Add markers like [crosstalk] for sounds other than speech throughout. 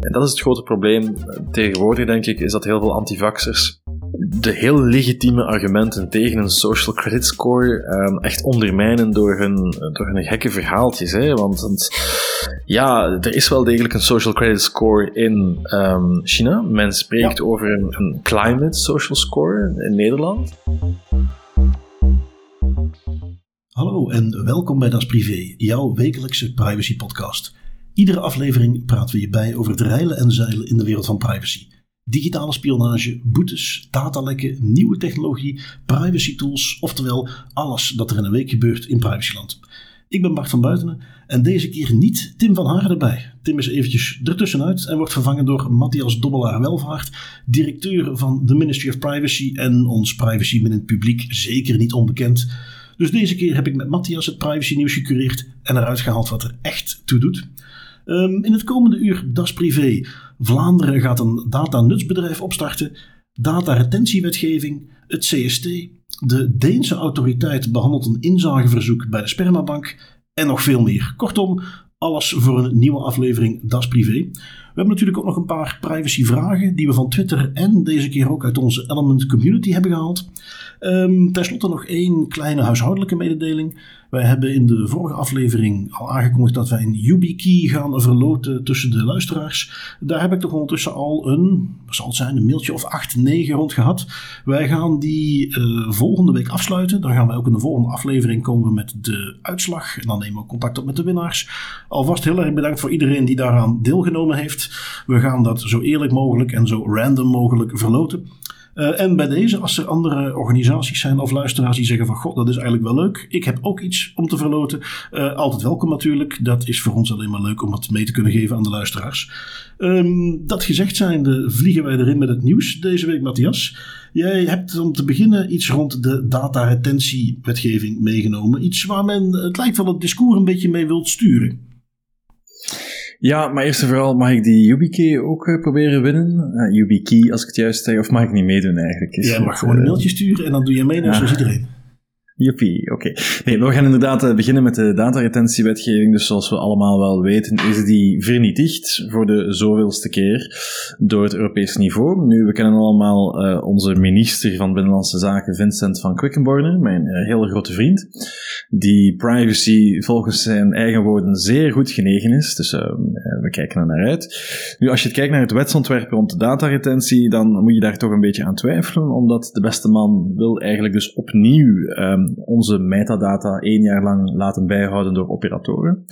En dat is het grote probleem tegenwoordig, denk ik, is dat heel veel antivaxers de heel legitieme argumenten tegen een social credit score um, echt ondermijnen door hun, door hun gekke verhaaltjes. Hè? Want, want, ja, er is wel degelijk een social credit score in um, China. Men spreekt over een, een climate social score in Nederland. Hallo en welkom bij Das Privé, jouw wekelijkse privacy podcast. Iedere aflevering praten we je bij over het reilen en zeilen in de wereld van privacy. Digitale spionage, boetes, datalekken, nieuwe technologie, privacy tools, oftewel alles dat er in een week gebeurt in privacyland. Ik ben Bart van Buitenen en deze keer niet Tim van Haar erbij. Tim is eventjes ertussenuit en wordt vervangen door Matthias Dobbelaar Welvaart, directeur van de Ministry of Privacy en ons privacy met het publiek zeker niet onbekend. Dus deze keer heb ik met Matthias het privacy nieuws gecureerd en eruit gehaald wat er echt toe doet. Um, in het komende uur Das Privé. Vlaanderen gaat een data-nutsbedrijf opstarten. Data-retentiewetgeving. Het CST. De Deense autoriteit behandelt een inzageverzoek bij de spermabank. En nog veel meer. Kortom, alles voor een nieuwe aflevering Das Privé. We hebben natuurlijk ook nog een paar privacyvragen die we van Twitter en deze keer ook uit onze Element community hebben gehaald. Um, Ten slotte nog één kleine huishoudelijke mededeling. Wij hebben in de vorige aflevering al aangekondigd dat wij een YubiKey gaan verloten tussen de luisteraars. Daar heb ik toch ondertussen al een, zal het zijn, een mailtje of 8, 9 rond gehad. Wij gaan die uh, volgende week afsluiten. Dan gaan wij ook in de volgende aflevering komen met de uitslag. En dan nemen we contact op met de winnaars. Alvast heel erg bedankt voor iedereen die daaraan deelgenomen heeft. We gaan dat zo eerlijk mogelijk en zo random mogelijk verloten. Uh, en bij deze, als er andere organisaties zijn of luisteraars die zeggen van god, dat is eigenlijk wel leuk. Ik heb ook iets om te verloten. Uh, altijd welkom natuurlijk. Dat is voor ons alleen maar leuk om het mee te kunnen geven aan de luisteraars. Um, dat gezegd zijnde vliegen wij erin met het nieuws deze week, Matthias. Jij hebt om te beginnen iets rond de dataretentiewetgeving meegenomen. Iets waar men, het lijkt wel het discours een beetje mee wilt sturen. Ja, maar eerst en vooral mag ik die YubiKey ook uh, proberen winnen. Uh, YubiKey, als ik het juist zeg, of mag ik niet meedoen eigenlijk? Is, Jij mag gewoon een mailtje sturen en dan doe je mee ja. zoals iedereen. Joepie, oké. Nee, we gaan inderdaad uh, beginnen met de dataretentiewetgeving. Dus zoals we allemaal wel weten, is die vernietigd voor de zoveelste keer door het Europees niveau. Nu, we kennen allemaal uh, onze minister van Binnenlandse Zaken, Vincent van Quickenborne, mijn uh, hele grote vriend, die privacy volgens zijn eigen woorden zeer goed genegen is. Dus we kijken er naar uit. Nu, als je kijkt naar het wetsontwerp rond de dataretentie, dan moet je daar toch een beetje aan twijfelen, omdat de beste man wil eigenlijk dus opnieuw um, onze metadata één jaar lang laten bijhouden door operatoren.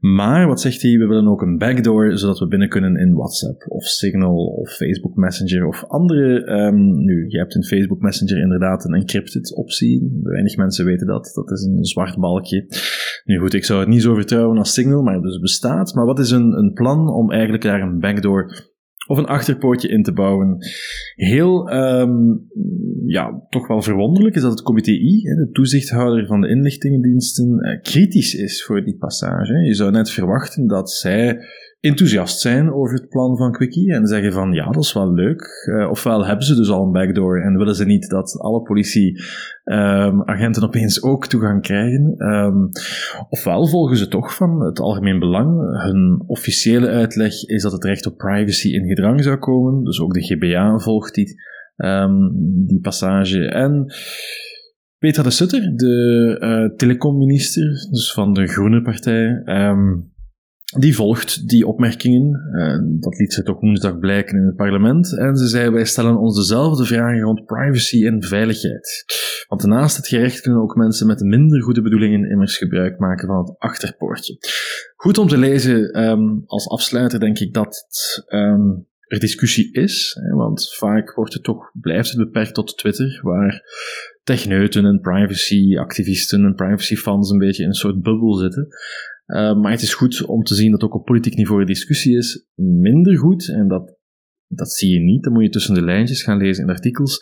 Maar wat zegt hij? We willen ook een backdoor, zodat we binnen kunnen in WhatsApp of Signal of Facebook Messenger of andere. Um, nu, je hebt in Facebook Messenger inderdaad een encrypted optie. Weinig mensen weten dat. Dat is een zwart balkje. Nu goed, ik zou het niet zo vertrouwen als Signal, maar het dus bestaat. Maar wat is een, een plan om eigenlijk daar een backdoor of een achterpoortje in te bouwen. Heel, um, ja, toch wel verwonderlijk is dat het comité I, de toezichthouder van de inlichtingendiensten, uh, kritisch is voor die passage. Je zou net verwachten dat zij enthousiast zijn over het plan van Quickie en zeggen van ja, dat is wel leuk. Uh, ofwel hebben ze dus al een backdoor en willen ze niet dat alle politieagenten um, opeens ook toegang krijgen. Um, ofwel volgen ze toch van het algemeen belang. Hun officiële uitleg is dat het recht op privacy in gedrang zou komen. Dus ook de GBA volgt die, um, die passage. En Petra de Sutter, de uh, telecomminister, dus van de Groene Partij, die volgt die opmerkingen. Dat liet ze toch woensdag blijken in het parlement. En ze zei: Wij stellen ons dezelfde vragen rond privacy en veiligheid. Want naast het gerecht kunnen ook mensen met minder goede bedoelingen immers gebruik maken van het achterpoortje. Goed om te lezen um, als afsluiter, denk ik dat um, er discussie is. Hè, want vaak wordt het toch, blijft het beperkt tot Twitter, waar techneuten en privacy-activisten en privacy-fans een beetje in een soort bubbel zitten. Uh, maar het is goed om te zien dat ook op politiek niveau een discussie is. Minder goed, en dat, dat zie je niet, dan moet je tussen de lijntjes gaan lezen in artikels,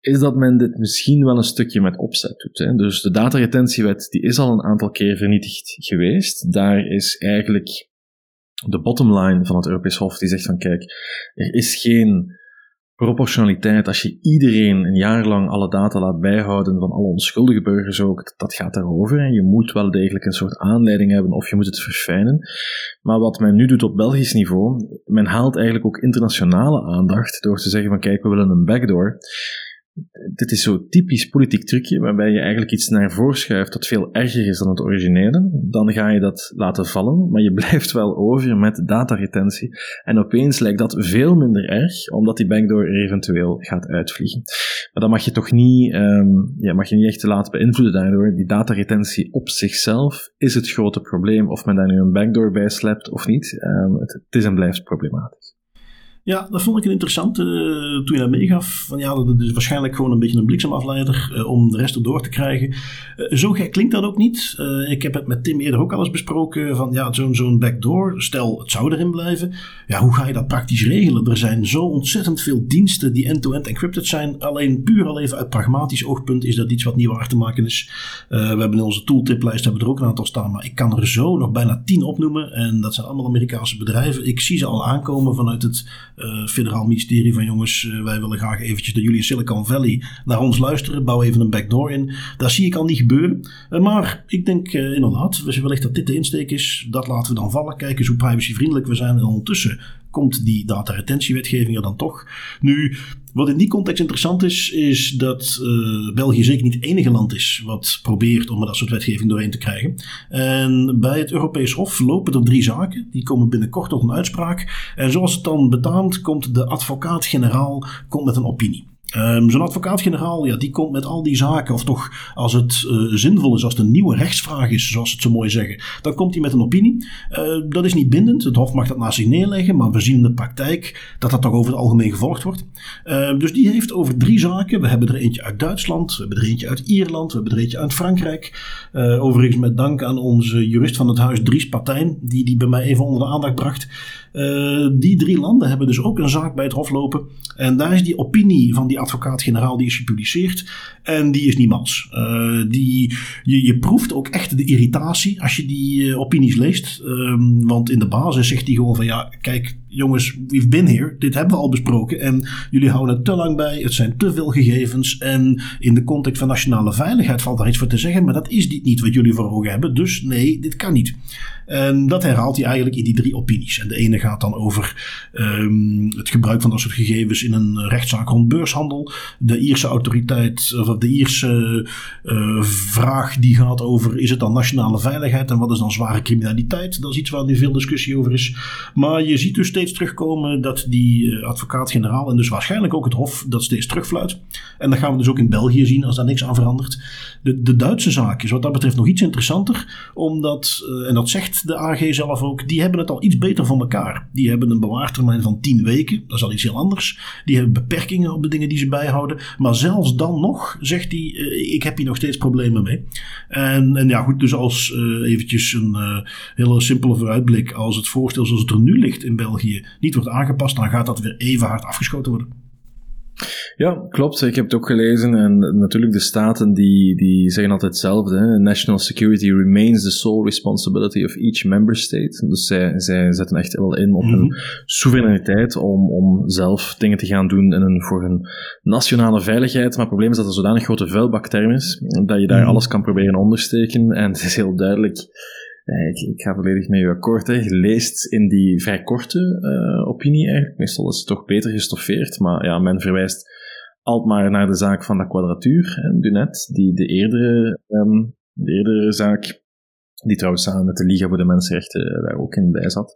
is dat men dit misschien wel een stukje met opzet doet. Hè. Dus de dataretentiewet die is al een aantal keer vernietigd geweest. Daar is eigenlijk de bottom line van het Europees Hof die zegt van kijk, er is geen proportionaliteit, als je iedereen een jaar lang alle data laat bijhouden van alle onschuldige burgers ook, dat gaat daarover. En je moet wel degelijk een soort aanleiding hebben of je moet het verfijnen. Maar wat men nu doet op Belgisch niveau, men haalt eigenlijk ook internationale aandacht door te zeggen van kijk, we willen een backdoor dit is zo typisch politiek trucje, waarbij je eigenlijk iets naar voren schuift dat veel erger is dan het originele. Dan ga je dat laten vallen, maar je [laughs] blijft wel over met dataretentie. En opeens lijkt dat veel minder erg, omdat die backdoor eventueel gaat uitvliegen. Maar dan mag je toch niet, um, ja, mag je niet echt te laten beïnvloeden daardoor. Die dataretentie op zichzelf is het grote probleem, of men daar nu een backdoor bij slept of niet. Um, het, is en blijft. Ja, dat vond ik een interessante uh, toen je dat meegaf. Van, ja, dat is waarschijnlijk gewoon een beetje een bliksemafleider uh, om de rest erdoor te krijgen. Uh, zo gek klinkt dat ook niet. ik heb het met Tim eerder ook al eens besproken. Van ja, zo'n zo'n backdoor, stel het zou erin blijven. Ja, hoe ga je dat praktisch regelen? Er zijn zo ontzettend veel diensten die end-to-end encrypted zijn. Alleen puur al even uit pragmatisch oogpunt is dat iets wat niet waar te maken is. we hebben in onze tooltiplijst hebben er ook een aantal staan. Maar ik kan er zo nog bijna tien opnoemen. En dat zijn allemaal Amerikaanse bedrijven. Ik zie ze al aankomen vanuit het uh, federaal ministerie van jongens, uh, wij willen graag eventjes dat jullie in Silicon Valley naar ons luisteren. Bouw even een backdoor in. Dat zie ik al niet gebeuren. Uh, maar ik denk inderdaad, wellicht dat dit de insteek is. Dat laten we dan vallen. Kijken eens hoe privacyvriendelijk we zijn. En ondertussen komt die dataretentiewetgeving er dan toch. Nu, wat in die context interessant is, is dat uh, België zeker niet het enige land is wat probeert om dat soort wetgeving doorheen te krijgen. En bij het Europees Hof lopen er drie zaken. Die komen binnenkort tot een uitspraak. En zoals het dan betaamt, komt de advocaat-generaal met een opinie. Um, Zo'n advocaat-generaal, ja, die komt met al die zaken, of toch als het uh, zinvol is, als het een nieuwe rechtsvraag is, zoals ze het zo mooi zeggen, dan komt hij met een opinie. Uh, dat is niet bindend, het Hof mag dat naast zich neerleggen, maar we zien in de praktijk dat dat toch over het algemeen gevolgd wordt. Uh, dus die heeft over drie zaken. We hebben er eentje uit Duitsland, we hebben er eentje uit Ierland, we hebben er eentje uit Frankrijk. overigens met dank aan onze jurist van het huis, Dries Partijn, die die bij mij even onder de aandacht bracht. Uh, die drie landen hebben dus ook een zaak bij het Hof lopen. En daar is die opinie van die advocaat-generaal, die is gepubliceerd. En die is niet mals. Uh, die, je, je proeft ook echt de irritatie als je die uh, opinies leest. Um, want in de basis zegt hij gewoon van ja, kijk, jongens, we've been here. Dit hebben we al besproken. En jullie houden het te lang bij. Het zijn te veel gegevens. En in de context van nationale veiligheid valt daar iets voor te zeggen. Maar dat is dit niet wat jullie voor ogen hebben. Dus nee, dit kan niet. En dat herhaalt hij eigenlijk in die drie opinies. En de ene gaat dan over um, het gebruik van dat soort gegevens in een rechtszaak rond beurshandel. De Ierse autoriteit, of de Ierse uh, vraag die gaat over: is het dan nationale veiligheid en wat is dan zware criminaliteit? Dat is iets waar nu veel discussie over is. Maar je ziet dus steeds terugkomen dat die uh, advocaat-generaal en dus waarschijnlijk ook het Hof dat steeds terugfluit. En dat gaan we dus ook in België zien als daar niks aan verandert. De, de Duitse zaak is wat dat betreft nog iets interessanter, omdat, uh, en dat zegt de AG zelf ook, die hebben het al iets beter voor elkaar. Die hebben een bewaartermijn van 10 weken, dat is al iets heel anders. Die hebben beperkingen op de dingen die ze bijhouden. Maar zelfs dan nog zegt hij, uh, ik heb hier nog steeds problemen mee. En, en ja, goed, dus als uh, eventjes een hele simpele vooruitblik, als het voorstel zoals het er nu ligt in België niet wordt aangepast, dan gaat dat weer even hard afgeschoten worden. Ja, klopt. Ik heb het ook gelezen. En natuurlijk, de staten die, die zeggen altijd hetzelfde. Hè? National security remains the sole responsibility of each member state. Dus zij, zij zetten echt wel in op mm hun soevereiniteit om, om zelf dingen te gaan doen in een, voor hun nationale veiligheid. Maar het probleem is dat er zodanig grote vuilbakterm is, dat je daar mm alles kan proberen ondersteken. En het is heel duidelijk ik, ik, ga volledig met u akkoord. Hè. Leest in die vrij korte uh, opinie eigenlijk, meestal is het toch beter gestoffeerd, maar ja, men verwijst altijd maar naar de zaak van de kwadratuur, hè, Dunet, die de eerdere, um, de eerdere zaak, die trouwens samen met de Liga voor de Mensenrechten daar ook in bij zat.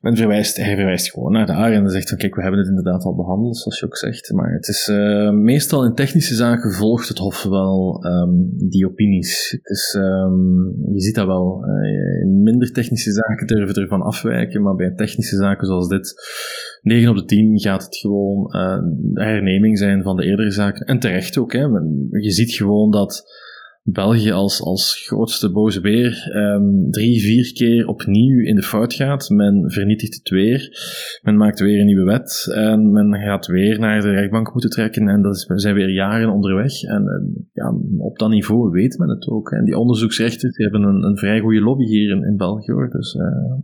Men verwijst, hij verwijst gewoon naar daar en zegt van kijk, we hebben het inderdaad al behandeld, zoals je ook zegt. Maar het is uh, meestal in technische zaken volgt het Hof wel um, die opinies. Het is, um, je ziet dat wel. Uh, in minder technische zaken durven ervan afwijken, maar bij technische zaken zoals dit, 9 op de 10 gaat het gewoon uh, herneming zijn van de eerdere zaken. En terecht ook, hè. Je ziet gewoon dat België als, als grootste boze beer um, drie, vier keer opnieuw in de fout gaat. Men vernietigt het weer. Men maakt weer een nieuwe wet. En men gaat weer naar de rechtbank moeten trekken. En dat is, we zijn weer jaren onderweg. En uh, ja, op dat niveau weet men het ook. En die onderzoeksrechten die hebben een, een vrij goede lobby hier in, in België. Hoor. Dus, uh,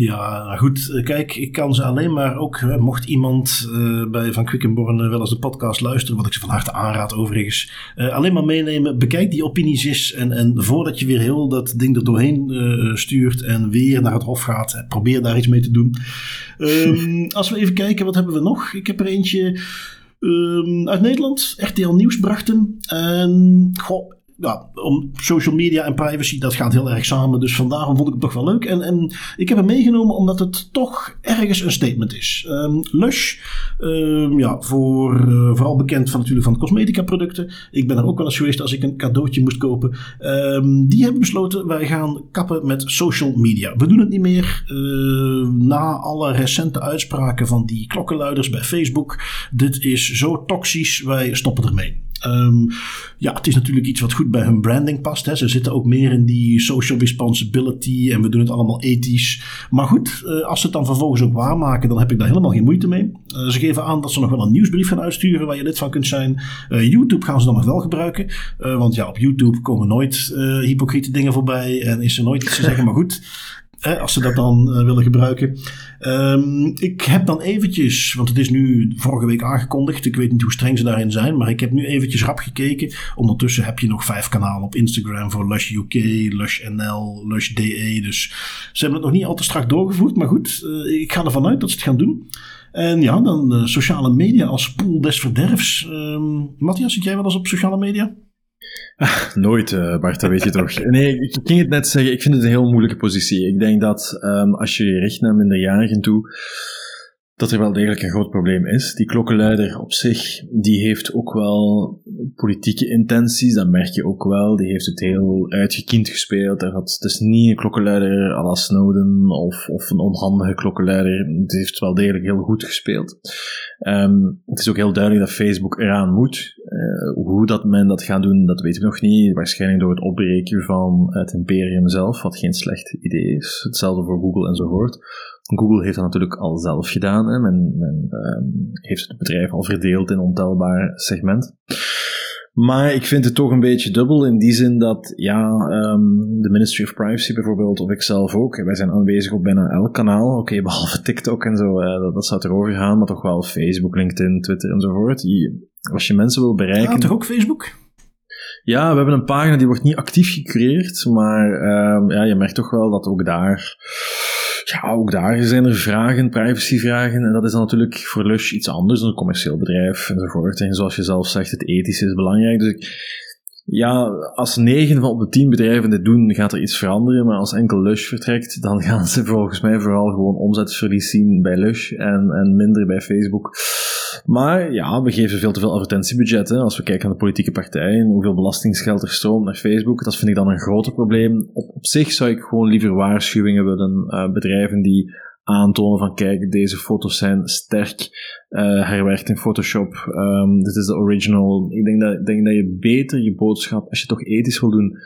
Ja, nou goed. Eh, kijk, ik kan ze alleen maar ook, eh, mocht iemand uh, bij Van Quickenborn wel eens de podcast luisteren, wat ik ze van harte aanraad overigens, uh, alleen maar meenemen. Bekijk die opinies eens en, en voordat je weer heel dat ding er doorheen uh, stuurt en weer naar het hof gaat, probeer daar iets mee te doen. Um, [laughs] als we even kijken, wat hebben we nog? Ik heb er eentje um, uit Nederland. RTL Nieuws bracht hem. En, goh, ja, om social media en privacy, dat gaat heel erg samen. Dus vandaar vond ik het toch wel leuk. En, en ik heb hem meegenomen omdat het toch ergens een statement is. Um, Lush, um, ja, voor, uh, vooral bekend van natuurlijk van cosmetica producten. Ik ben er ook wel eens geweest als ik een cadeautje moest kopen. Um, die hebben besloten, wij gaan kappen met social media. We doen het niet meer. Na alle recente uitspraken van die klokkenluiders bij Facebook. Dit is zo toxisch, wij stoppen ermee. Um, ja, het is natuurlijk iets wat goed bij hun branding past. Hè. Ze zitten ook meer in die social responsibility en we doen het allemaal ethisch. Maar goed, uh, als ze het dan vervolgens ook waarmaken, dan heb ik daar helemaal geen moeite mee. Uh, ze geven aan dat ze nog wel een nieuwsbrief gaan uitsturen waar je lid van kunt zijn. Uh, YouTube gaan ze dan nog wel gebruiken. want ja, op YouTube komen nooit hypocriete dingen voorbij en is er nooit iets te zeggen. Maar goed, als ze dat dan uh, willen gebruiken. Um, ik heb dan eventjes, want het is nu vorige week aangekondigd. Ik weet niet hoe streng ze daarin zijn, maar ik heb nu eventjes rap gekeken. Ondertussen heb je nog vijf kanalen op Instagram voor Lush UK, Lush NL, Lush DE. Dus ze hebben het nog niet al te strak doorgevoerd. Maar goed, uh, ik ga ervan uit dat ze het gaan doen. En ja, dan uh, sociale media als pool des verderfs. Um, Matthias, zit jij wel eens op sociale media? Ah, nooit, uh, Bart, dat weet je toch. Nee, ik ging het net zeggen, ik vind het een heel moeilijke positie. Ik denk dat um, als je je richt naar minderjarigen toe, dat er wel degelijk een groot probleem is. Die klokkenluider op zich, die heeft ook wel politieke intenties, dat merk je ook wel. Die heeft het heel uitgekiend gespeeld. Had, het is niet een klokkenluider à la Snowden of, of een onhandige klokkenluider. Het heeft wel degelijk heel goed gespeeld. Um, het is ook heel duidelijk dat Facebook eraan moet. Uh, hoe dat men dat gaat doen, dat weten we nog niet. Waarschijnlijk door het opbreken van het imperium zelf, wat geen slecht idee is. Hetzelfde voor Google enzovoort. Google heeft dat natuurlijk al zelf gedaan. Hè. Men, men um, heeft het bedrijf al verdeeld in ontelbaar segment. Maar ik vind het toch een beetje dubbel in die zin dat, ja, um, de Ministry of Privacy bijvoorbeeld, of ik zelf ook, wij zijn aanwezig op bijna elk kanaal. Oké, okay, behalve TikTok en zo, uh, dat, dat zou erover gaan, maar toch wel Facebook, LinkedIn, Twitter enzovoort. Als je mensen wil bereiken. Ja, toch ook Facebook? Ja, we hebben een pagina die wordt niet actief gecreëerd, maar uh, ja, je merkt toch wel dat ook daar ja, ook daar zijn er vragen, privacyvragen. En dat is dan natuurlijk voor Lush iets anders dan een commercieel bedrijf enzovoort. En zoals je zelf zegt, het ethische is belangrijk. Dus ja, als negen van op de tien bedrijven dit doen, gaat er iets veranderen. Maar als enkel Lush vertrekt, dan gaan ze volgens mij vooral gewoon omzetverlies zien bij Lush en, en minder bij Facebook. Maar ja, we geven veel te veel advertentiebudget. Als we kijken naar de politieke partijen, hoeveel belastingsgeld er stroomt naar Facebook, dat vind ik dan een groter probleem. Op, op zich zou ik gewoon liever waarschuwingen willen. Uh, bedrijven die aantonen van kijk, deze foto's zijn sterk uh, herwerkt in Photoshop. Um, dit is de original. Ik denk dat, denk dat je beter je boodschap, als je toch ethisch wil doen,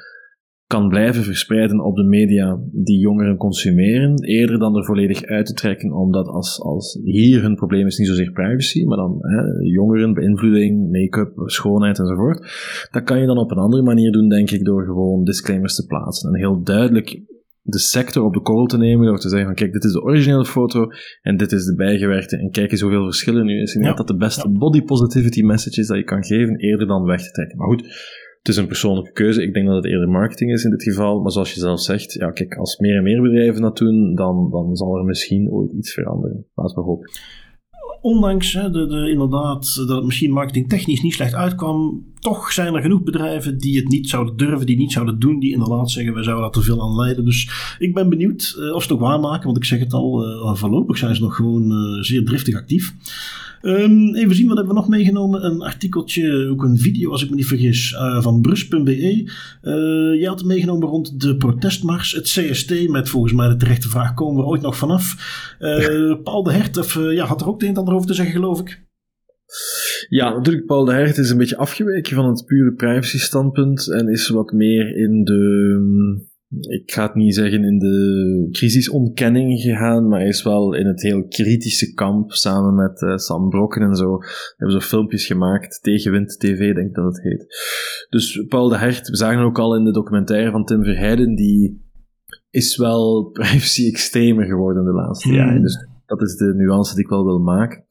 kan blijven verspreiden op de media die jongeren consumeren, eerder dan er volledig uit te trekken, omdat als, als hier hun probleem is niet zozeer privacy, maar dan hè, jongeren, beïnvloeding, make-up, schoonheid enzovoort, dat kan je dan op een andere manier doen, denk ik, door gewoon disclaimers te plaatsen en heel duidelijk de sector op de korrel te nemen door te zeggen van kijk, dit is de originele foto en dit is de bijgewerkte en kijk eens hoeveel verschillen nu is. Ik denk dat de beste body positivity message is dat je kan geven, eerder dan weg te trekken. Maar goed, het is een persoonlijke keuze. Ik denk dat het eerder marketing is in dit geval. Maar zoals je zelf zegt, ja, kijk, als meer en meer bedrijven dat doen, dan, dan zal er misschien ooit iets veranderen. Laten we hopen. Ondanks inderdaad dat het misschien marketingtechnisch niet slecht uitkwam, toch zijn er genoeg bedrijven die het niet zouden durven, die niet zouden doen, die inderdaad zeggen wij zouden daar te veel aan leiden. Dus ik ben benieuwd uh, of ze het ook waarmaken, want ik zeg het al, uh, voorlopig zijn ze nog gewoon uh, zeer driftig actief. Um, even zien, wat hebben we nog meegenomen? Een artikeltje, ook een video als ik me niet vergis, uh, van brus.be. Uh, je had het meegenomen rond de protestmars, het CST, met volgens mij de terechte vraag, komen we ooit nog vanaf? Uh, Paul de Hert of, ja, had er ook het een en ander over te zeggen, geloof ik. Ja, natuurlijk, Paul de Hert is een beetje afgeweken van het pure privacy standpunt en is wat meer in de ik ga het niet zeggen in de crisisontkenning gegaan, maar hij is wel in het heel kritische kamp samen met uh, Sam Brokken en zo. Hebben zo filmpjes gemaakt, Tegenwind TV denk ik dat het heet. Dus Paul de Hert, we zagen ook al in de documentaire van Tim Verheijden, die is wel [laughs] privacy extremer geworden de laatste Hmm. jaren. Dus dat is de nuance die ik wel wil maken.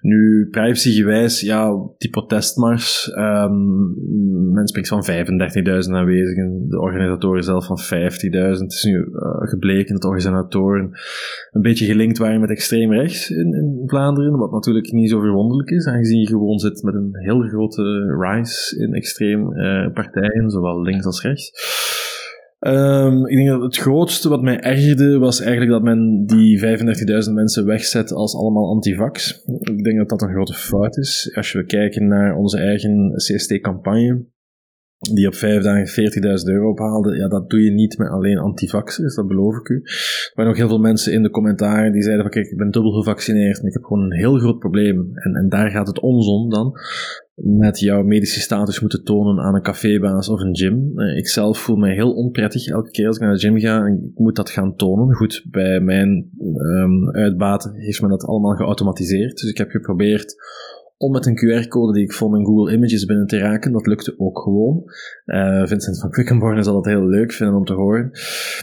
Nu, privacygewijs, ja, die protestmars, ehm men spreekt van 35.000 aanwezigen, de organisatoren zelf van 50.000. Het is nu eh, gebleken dat organisatoren een beetje gelinkt waren met extreem rechts in, in Vlaanderen, wat natuurlijk niet zo verwonderlijk is, aangezien je gewoon zit met een heel grote rise in extreem eh, partijen, zowel links als rechts. Ehm, ik denk dat het grootste wat mij ergerde was eigenlijk dat men die 35.000 mensen wegzet als allemaal antivax. Ik denk dat dat een grote fout is. Als we kijken naar onze eigen CST-campagne, die op vijf dagen 40.000 euro ophaalde, ja, dat doe je niet met alleen antivaxers, dat beloof ik u. Er waren nog heel veel mensen in de commentaren die zeiden van kijk, ik ben dubbel gevaccineerd, ik heb gewoon een heel groot probleem. En, en daar gaat het ons om dan met jouw medische status moeten tonen aan een cafébaas of een gym. Eh, Ik zelf voel mij heel onprettig elke keer als ik naar de gym ga ik moet dat gaan tonen. Goed, bij mijn um, uitbaten heeft men dat allemaal geautomatiseerd. Dus ik heb geprobeerd om met een QR-code die ik vond in Google Images binnen te raken. Dat lukte ook gewoon. Uh, Vincent van Quickenborne zal dat heel leuk vinden om te horen.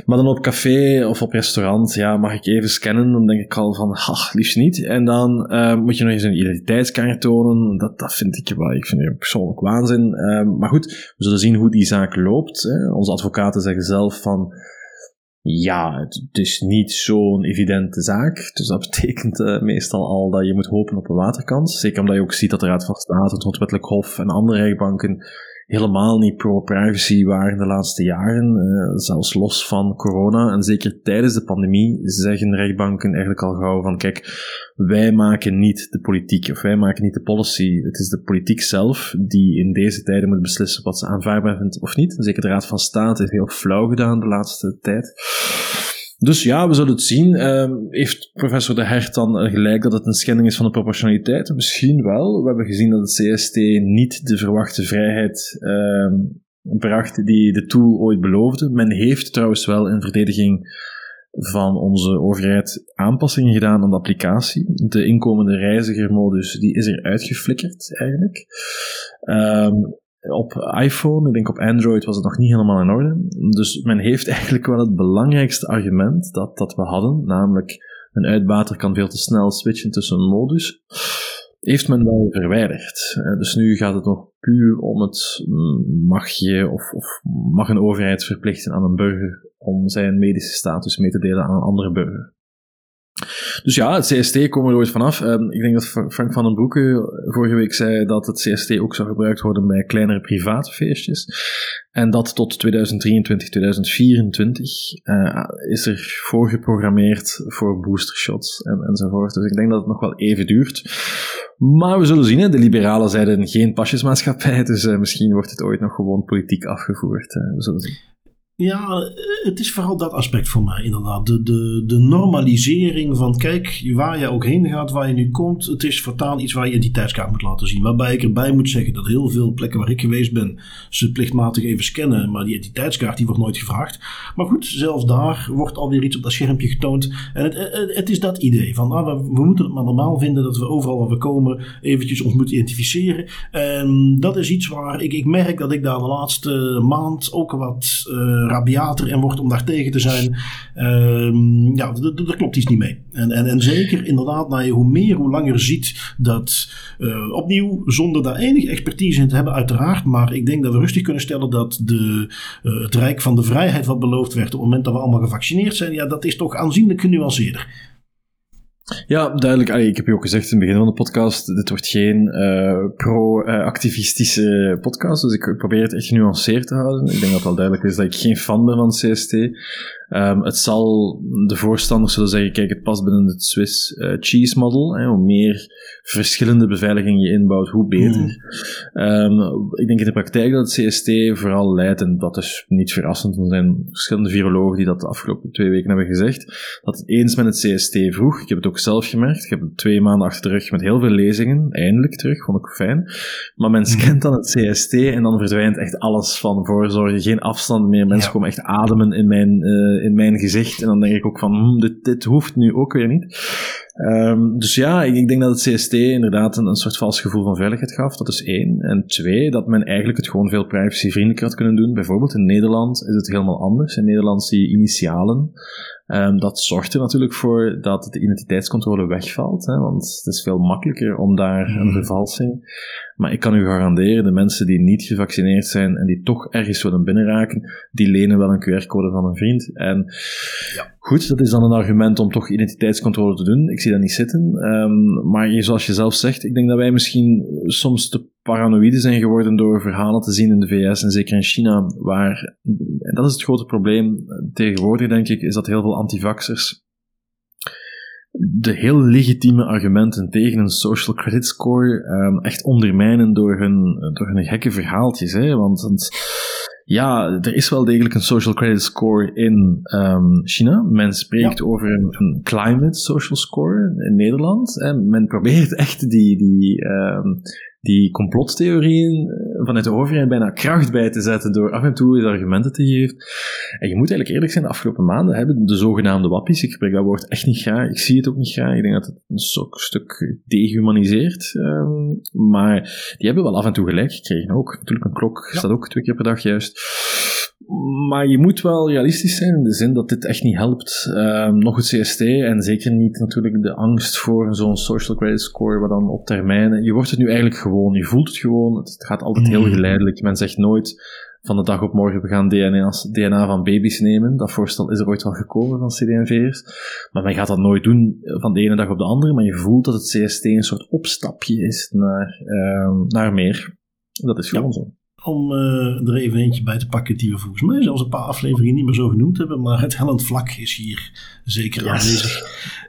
Maar dan op café of op restaurant, ja, mag ik even scannen? Dan denk ik al van, ach, liefst niet. En dan uh, moet je nog eens een identiteitskaart tonen. Dat, dat vind ik wel, ik vind het persoonlijk waanzin. Uh, maar goed, we zullen zien hoe die zaak loopt. Hè. Onze advocaten zeggen zelf van, ja, het is niet zo'n evidente zaak. Dus dat [laughs] betekent uh, meestal al dat je moet hopen op een waterkans. Zeker omdat je ook ziet dat de Raad van State, het Grondwettelijk Hof en andere rechtbanken helemaal niet pro-privacy waren de laatste jaren. Uh, zelfs los van corona. En zeker tijdens de pandemie zeggen rechtbanken eigenlijk al gauw van kijk, wij maken niet de politiek of wij maken niet de policy. Het is de politiek zelf die in deze tijden moet beslissen wat ze aanvaardbaar vindt of niet. Zeker de Raad van State heeft heel flauw gedaan de laatste tijd. Dus ja, we zullen het zien. Uh, heeft professor De Hert dan gelijk dat het een schending is van de proportionaliteit? Misschien wel. We hebben gezien dat het CST niet de verwachte vrijheid uh, bracht die de tool ooit beloofde. Men heeft trouwens wel in verdediging van onze overheid aanpassingen gedaan aan de applicatie. De inkomende reizigermodus die is er uitgeflikkerd eigenlijk. Um, op iPhone, ik denk op Android was het nog niet helemaal in orde. Dus men heeft [laughs] eigenlijk wel het belangrijkste argument dat, dat we hadden, namelijk een uitbater kan veel te snel switchen tussen modus, heeft men wel verwijderd. Dus nu gaat het nog puur om het mag je of, of mag een overheid verplichten aan een burger om zijn medische status mee te delen aan een andere burger. Dus ja, het CST komt er ooit vanaf. Um, ik denk dat Frank van den Broeke vorige week zei dat het CST ook zou gebruikt worden bij kleinere private feestjes. En dat tot 2023, 2024 uh, is er voorgeprogrammeerd voor boostershots en, enzovoort. Dus ik denk dat het nog wel even duurt. Maar we zullen zien, hè. de liberalen zeiden geen pasjesmaatschappij, [laughs] dus uh, misschien wordt het ooit nog gewoon politiek afgevoerd. We zullen zien. Ja, het is vooral dat aspect voor mij inderdaad. De, de, de normalisering van, kijk, waar je ook heen gaat, waar je nu komt, het is voortaan iets waar je identiteitskaart moet laten zien. Waarbij ik erbij moet zeggen dat heel veel plekken waar ik geweest ben, ze plichtmatig even scannen, maar die identiteitskaart die wordt nooit gevraagd. Maar goed, zelfs daar wordt alweer iets op dat schermpje getoond. En het, het, het is dat idee van, nou, we, moeten het maar normaal vinden dat we overal waar we komen eventjes ons moeten identificeren. En dat is iets waar ik, ik merk dat ik daar de laatste maand ook wat... rabiater en wordt om daar tegen te zijn. Uh, ja, er klopt iets niet mee. En, en, en zeker inderdaad, nou, hoe meer, hoe langer ziet dat uh, opnieuw, zonder daar enige expertise in te hebben, uiteraard. Maar ik denk dat we rustig kunnen stellen dat de, uh, het Rijk van de Vrijheid, wat beloofd werd op het moment dat we allemaal gevaccineerd zijn, ja, dat is toch aanzienlijk genuanceerder. Ja, duidelijk. Ik heb je ook gezegd in het begin van de podcast, dit wordt geen uh, pro-activistische podcast, dus ik probeer het echt genuanceerd te houden. Ik denk dat het wel duidelijk is dat ik geen fan ben van CST. Um, het zal de voorstanders zullen zeggen, kijk, het past binnen het Swiss uh, cheese model. Hè, hoe meer verschillende beveiliging je inbouwt, hoe beter. Mm. Um, ik denk in de praktijk dat het CST vooral leidt, en dat is niet verrassend, er zijn verschillende virologen die dat de afgelopen twee weken hebben gezegd, dat het eens met het CST vroeg. Ik heb het ook zelf gemerkt. Ik heb twee maanden achter de rug met heel veel lezingen, eindelijk terug, vond ik fijn. Maar men scant dan het CST en dan verdwijnt echt alles van voorzorg, geen afstand meer. Mensen ja. komen echt ademen in mijn, uh, in mijn gezicht. En dan denk ik ook van, hm, dit, dit hoeft nu ook weer niet. Um, dus ja, ik, ik, denk dat het CST inderdaad een, een, soort vals gevoel van veiligheid gaf. Dat is één. En twee, dat men eigenlijk het gewoon veel privacyvriendelijker had kunnen doen. Bijvoorbeeld in Nederland is het helemaal anders. In Nederland zie je initialen. Um, dat zorgt er natuurlijk voor dat de identiteitscontrole wegvalt. Hè, want het is veel makkelijker om daar een hmm. vervalsing maar ik kan u garanderen, de mensen die niet gevaccineerd zijn en die toch ergens willen binnenraken, die lenen wel een QR-code van een vriend. En ja. Goed, dat is dan een argument om toch identiteitscontrole te doen. Ik zie dat niet zitten. Um, maar zoals je zelf zegt, ik denk dat wij misschien soms te paranoïde zijn geworden door verhalen te zien in de VS en zeker in China, waar, en dat is het grote probleem tegenwoordig, denk ik, is dat heel veel antivaxers de heel legitieme argumenten tegen een social credit score um, echt ondermijnen door hun, door hun gekke verhaaltjes. Hè? Want, want ja, er is wel degelijk een social credit score in um, China. Men spreekt over een, een, climate social score in Nederland. En men probeert echt die, die, um, die complottheorieën eh, vanuit de overheid bijna kracht bij te zetten door af en toe eens argumenten te geven. En je moet eigenlijk eerlijk zijn, de afgelopen maanden hebben de zogenaamde wappies, ik gebruik dat woord echt niet graag, ik zie het ook niet graag, ik denk dat het een stuk dehumaniseert, um, maar die hebben wel af en toe gelijk gekregen ook. Natuurlijk, een klok staat ook twee keer per dag juist. Maar je moet wel realistisch zijn in de zin dat dit echt niet helpt. Um, nog het CST en zeker niet natuurlijk de angst voor zo'n social credit score, waar dan op termijn. Je wordt het nu eigenlijk gewoon, je voelt het gewoon. Het gaat altijd heel mm. geleidelijk. Men zegt nooit van de dag op morgen we gaan DNA, DNA van baby's nemen. Dat voorstel is er ooit wel gekomen van CD&V'ers. Maar men gaat dat nooit doen van de ene dag op de andere. Maar je voelt dat het CST een soort opstapje is naar, um, naar meer. Dat is gewoon zo om uh, er even eentje bij te pakken die we volgens mij zelfs een paar afleveringen niet meer zo genoemd hebben. Maar het hellend vlak is hier zeker yes. aanwezig.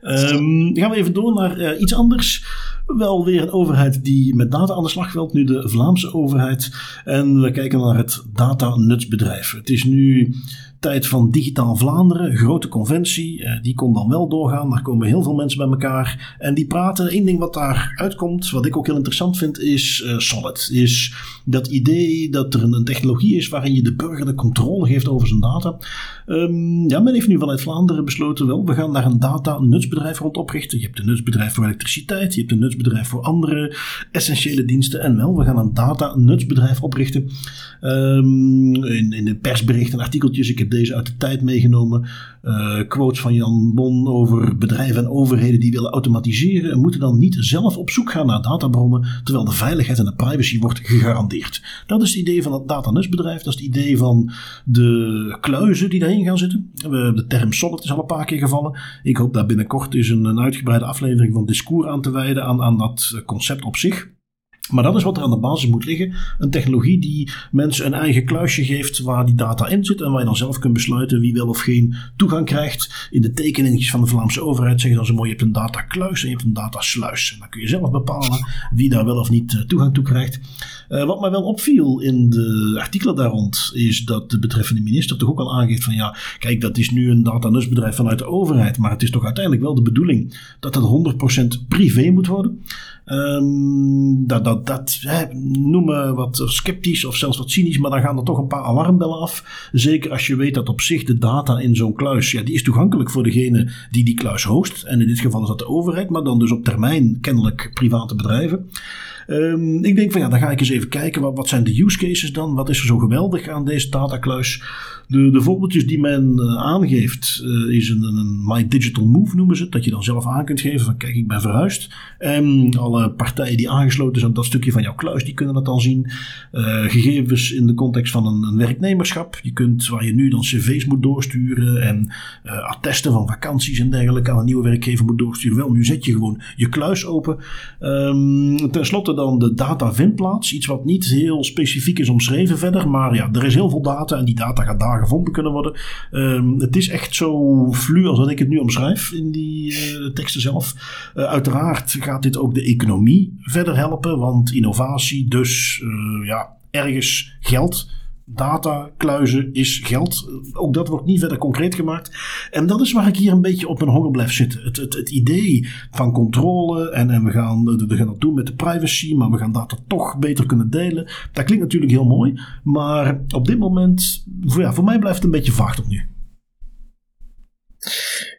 Um, gaan we even door naar uh, iets anders. Wel weer een overheid die met data aan de slag wilt, nu de Vlaamse overheid. En we kijken naar het data-nutsbedrijf. Het is nu tijd van Digitaal Vlaanderen, grote conventie. Uh, die kon dan wel doorgaan. Daar komen heel veel mensen bij elkaar. En die praten. Eén ding wat daar uitkomt, wat ik ook heel interessant vind, is uh, Solid. Is dat idee dat er een, technologie is waarin je de burger de controle geeft over zijn data. Um, ja, men heeft nu vanuit Vlaanderen besloten, wel, we gaan daar een data-nutsbedrijf rond oprichten. Je hebt een nutsbedrijf voor elektriciteit, je hebt een nutsbedrijf voor andere essentiële diensten. En wel, we gaan een data-nutsbedrijf oprichten. Um, in, in de persberichten en artikeltjes, ik heb deze uit de tijd meegenomen. Uh, quotes van Jan Bon over bedrijven en overheden die willen automatiseren en moeten dan niet zelf op zoek gaan naar databronnen, terwijl de veiligheid en de privacy wordt gegarandeerd. Dat is het idee van het datanusbedrijf, dat is het idee van de kluizen die daarin gaan zitten. De term solid is al een paar keer gevallen. Ik hoop daar binnenkort is een, een uitgebreide aflevering van Discours aan te wijden aan, aan dat concept op zich. Maar dat is wat er aan de basis moet liggen. Een technologie die mensen een eigen kluisje geeft waar die data in zit en waar je dan zelf kunt besluiten wie wel of geen toegang krijgt. In de tekeningen van de Vlaamse overheid zeggen dan zo mooi: je hebt een datakluis en je hebt een datasluis. En dan kun je zelf bepalen wie daar wel of niet eh, toegang toe krijgt. Uh, wat mij wel opviel in de artikelen daar rond is dat de betreffende minister toch ook al aangeeft van ja, kijk, dat is nu een datanusbedrijf vanuit de overheid, maar het is toch uiteindelijk wel de bedoeling dat het 100% privé moet worden. Um, dat, dat, dat noemen wat sceptisch of zelfs wat cynisch, maar dan gaan er toch een paar alarmbellen af. Zeker als je weet dat op zich de data in zo'n kluis, ja, die is toegankelijk voor degene die die kluis host. En in dit geval is dat de overheid, maar dan dus op termijn kennelijk private bedrijven. Um, ik denk van ja, dan ga ik eens even kijken. Wat, wat zijn de use cases dan? Wat is er zo geweldig aan deze datakluis? De, de voorbeeldjes die men uh, aangeeft uh, is een, een, My Digital Move noemen ze Dat je dan zelf aan kunt geven van kijk ik ben verhuisd. En alle partijen die aangesloten zijn op dat stukje van jouw kluis die kunnen dat dan zien. Uh, gegevens in de context van een, een, werknemerschap. Je kunt waar je nu dan cv's moet doorsturen en attesten van vakanties en dergelijke aan een nieuwe werkgever moet doorsturen. Wel, nu zet je gewoon je kluis open. Um, ten slotte dan de data vindplaats. Iets wat niet heel specifiek is omschreven verder. Maar ja, er is heel veel data en die data gaat daar gevonden kunnen worden. Um, het is echt zo flu als dat ik het nu omschrijf in die uh, teksten zelf. Uh, uiteraard gaat dit ook de economie verder helpen. Want innovatie, dus uh, ja, ergens geld data, kluizen is geld. Ook dat wordt niet verder concreet gemaakt. En dat is waar ik hier een beetje op mijn honger blijf zitten. Het, het, het idee van controle en, en we, gaan, we gaan dat doen met de privacy, maar we gaan data toch beter kunnen delen. Dat klinkt natuurlijk heel mooi, maar op dit moment, voor, ja, voor mij blijft het een beetje vaag tot nu.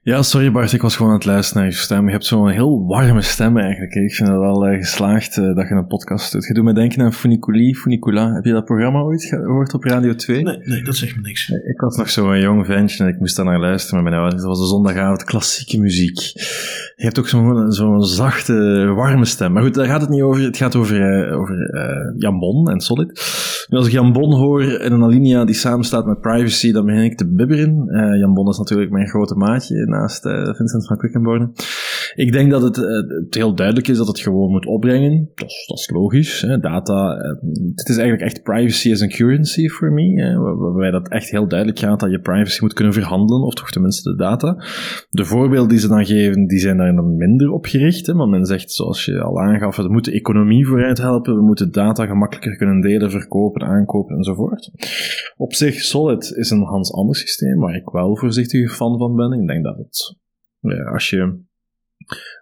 Ja, sorry Bart, ik was gewoon aan het luisteren naar je stem. Je hebt zo'n heel warme stem eigenlijk. Ik vind het wel uh, geslaagd uh, dat je een podcast doet. Je doet me denken aan Funiculi, Funicula. Heb je dat programma ooit gehoord op Radio 2? Nee, nee dat zegt me niks. Ik was nog zo'n jong ventje en ik moest daar naar luisteren met mijn ouders. Dat was de zondagavond, klassieke muziek. Je hebt ook zo'n zo zachte, warme stem. Maar goed, daar gaat het niet over. Het gaat over, uh, over Jan Bon en Solid. Nu, als ik Jan Bon hoor en een alinea die samenstaat met privacy, dan begin ik te bibberen. Jan Bon is natuurlijk mijn grote maatje naast Vincent van Quickenborne. Ik denk dat het, uh, het, heel duidelijk is dat het gewoon moet opbrengen. Dat is, logisch. Hè. Data, uh, het is eigenlijk echt privacy as a currency voor me. Waarbij dat echt heel duidelijk gaat dat je privacy moet kunnen verhandelen, of toch tenminste de data. De voorbeelden die ze dan geven, die zijn daar dan minder op gericht. Hè. Maar men zegt, zoals je al aangaf, we moeten de economie vooruit helpen, we moeten data gemakkelijker kunnen delen, verkopen, aankopen enzovoort. Op zich, Solid is een Hans ander systeem, waar ik wel voorzichtig fan van ben. Ik denk dat het, als je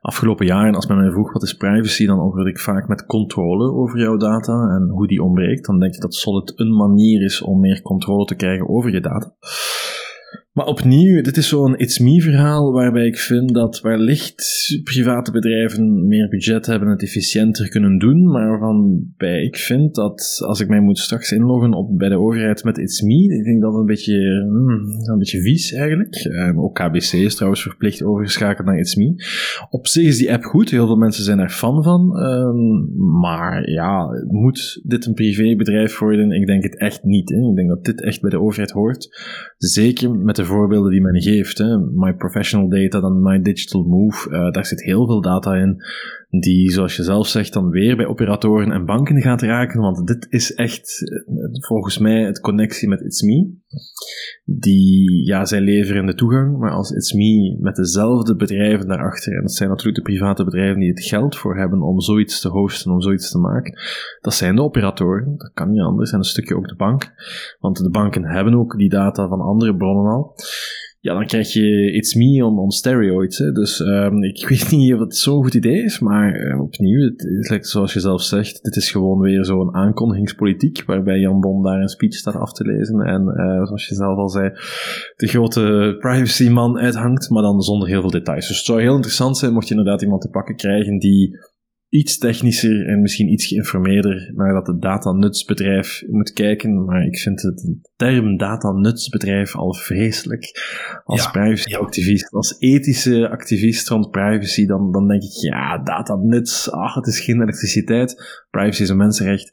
afgelopen jaren, als men mij vroeg wat is privacy, dan antwoord ik vaak met controle over jouw data en hoe die ontbreekt. Dan denk ik dat Solid een manier is om meer controle te krijgen over je data. Maar opnieuw, dit is zo'n It's Me verhaal waarbij ik vind dat wellicht private bedrijven meer budget hebben en het efficiënter kunnen doen, maar waarbij ik vind dat als ik mij moet straks inloggen op, bij de overheid met It's Me, ik denk dat een beetje, hmm, een beetje vies eigenlijk. Um, ook KBC is trouwens verplicht overgeschakeld naar It's Me. Op zich is die app goed, heel veel mensen zijn er fan van, um, maar ja, moet dit een privébedrijf worden? Ik denk het echt niet. Hè. Ik denk dat dit echt bij de overheid hoort. Zeker met de voorbeelden die men geeft. Hè. My professional data, dan my digital move. Uh, daar zit heel veel data in die, zoals je zelf zegt, dan weer bij operatoren en banken gaat raken, want dit is echt eh, volgens mij het connectie met It's Me. Die, ja, zij leveren de toegang, maar als It's Me met dezelfde bedrijven daarachter, en dat zijn natuurlijk de private bedrijven die het geld voor hebben om zoiets te hosten, om zoiets te maken, dat zijn de operatoren, dat kan niet anders, en een stukje ook de bank, want de banken hebben ook die data van andere bronnen al ja, dan krijg je It's Me on, on steroids. Hè. Dus um, ik [laughs] weet niet of het zo'n goed idee is, maar uh, opnieuw, het is zoals je zelf zegt, dit is gewoon weer zo'n aankondigingspolitiek, waarbij Jan Bon daar een speech staat af te lezen en uh, zoals je zelf al zei, de grote privacy-man uithangt, maar dan zonder heel veel details. Dus het zou heel interessant zijn mocht je inderdaad iemand te pakken krijgen die iets technischer en misschien iets geïnformeerder naar dat het datanutsbedrijf moet kijken. Maar ik vind het de term datanutsbedrijf al vreselijk. Als ja, privacyactivist, als ethische activist rond privacy, dan, dan denk ik, ja, datanuts, ach, het is geen elektriciteit. Privacy is een mensenrecht.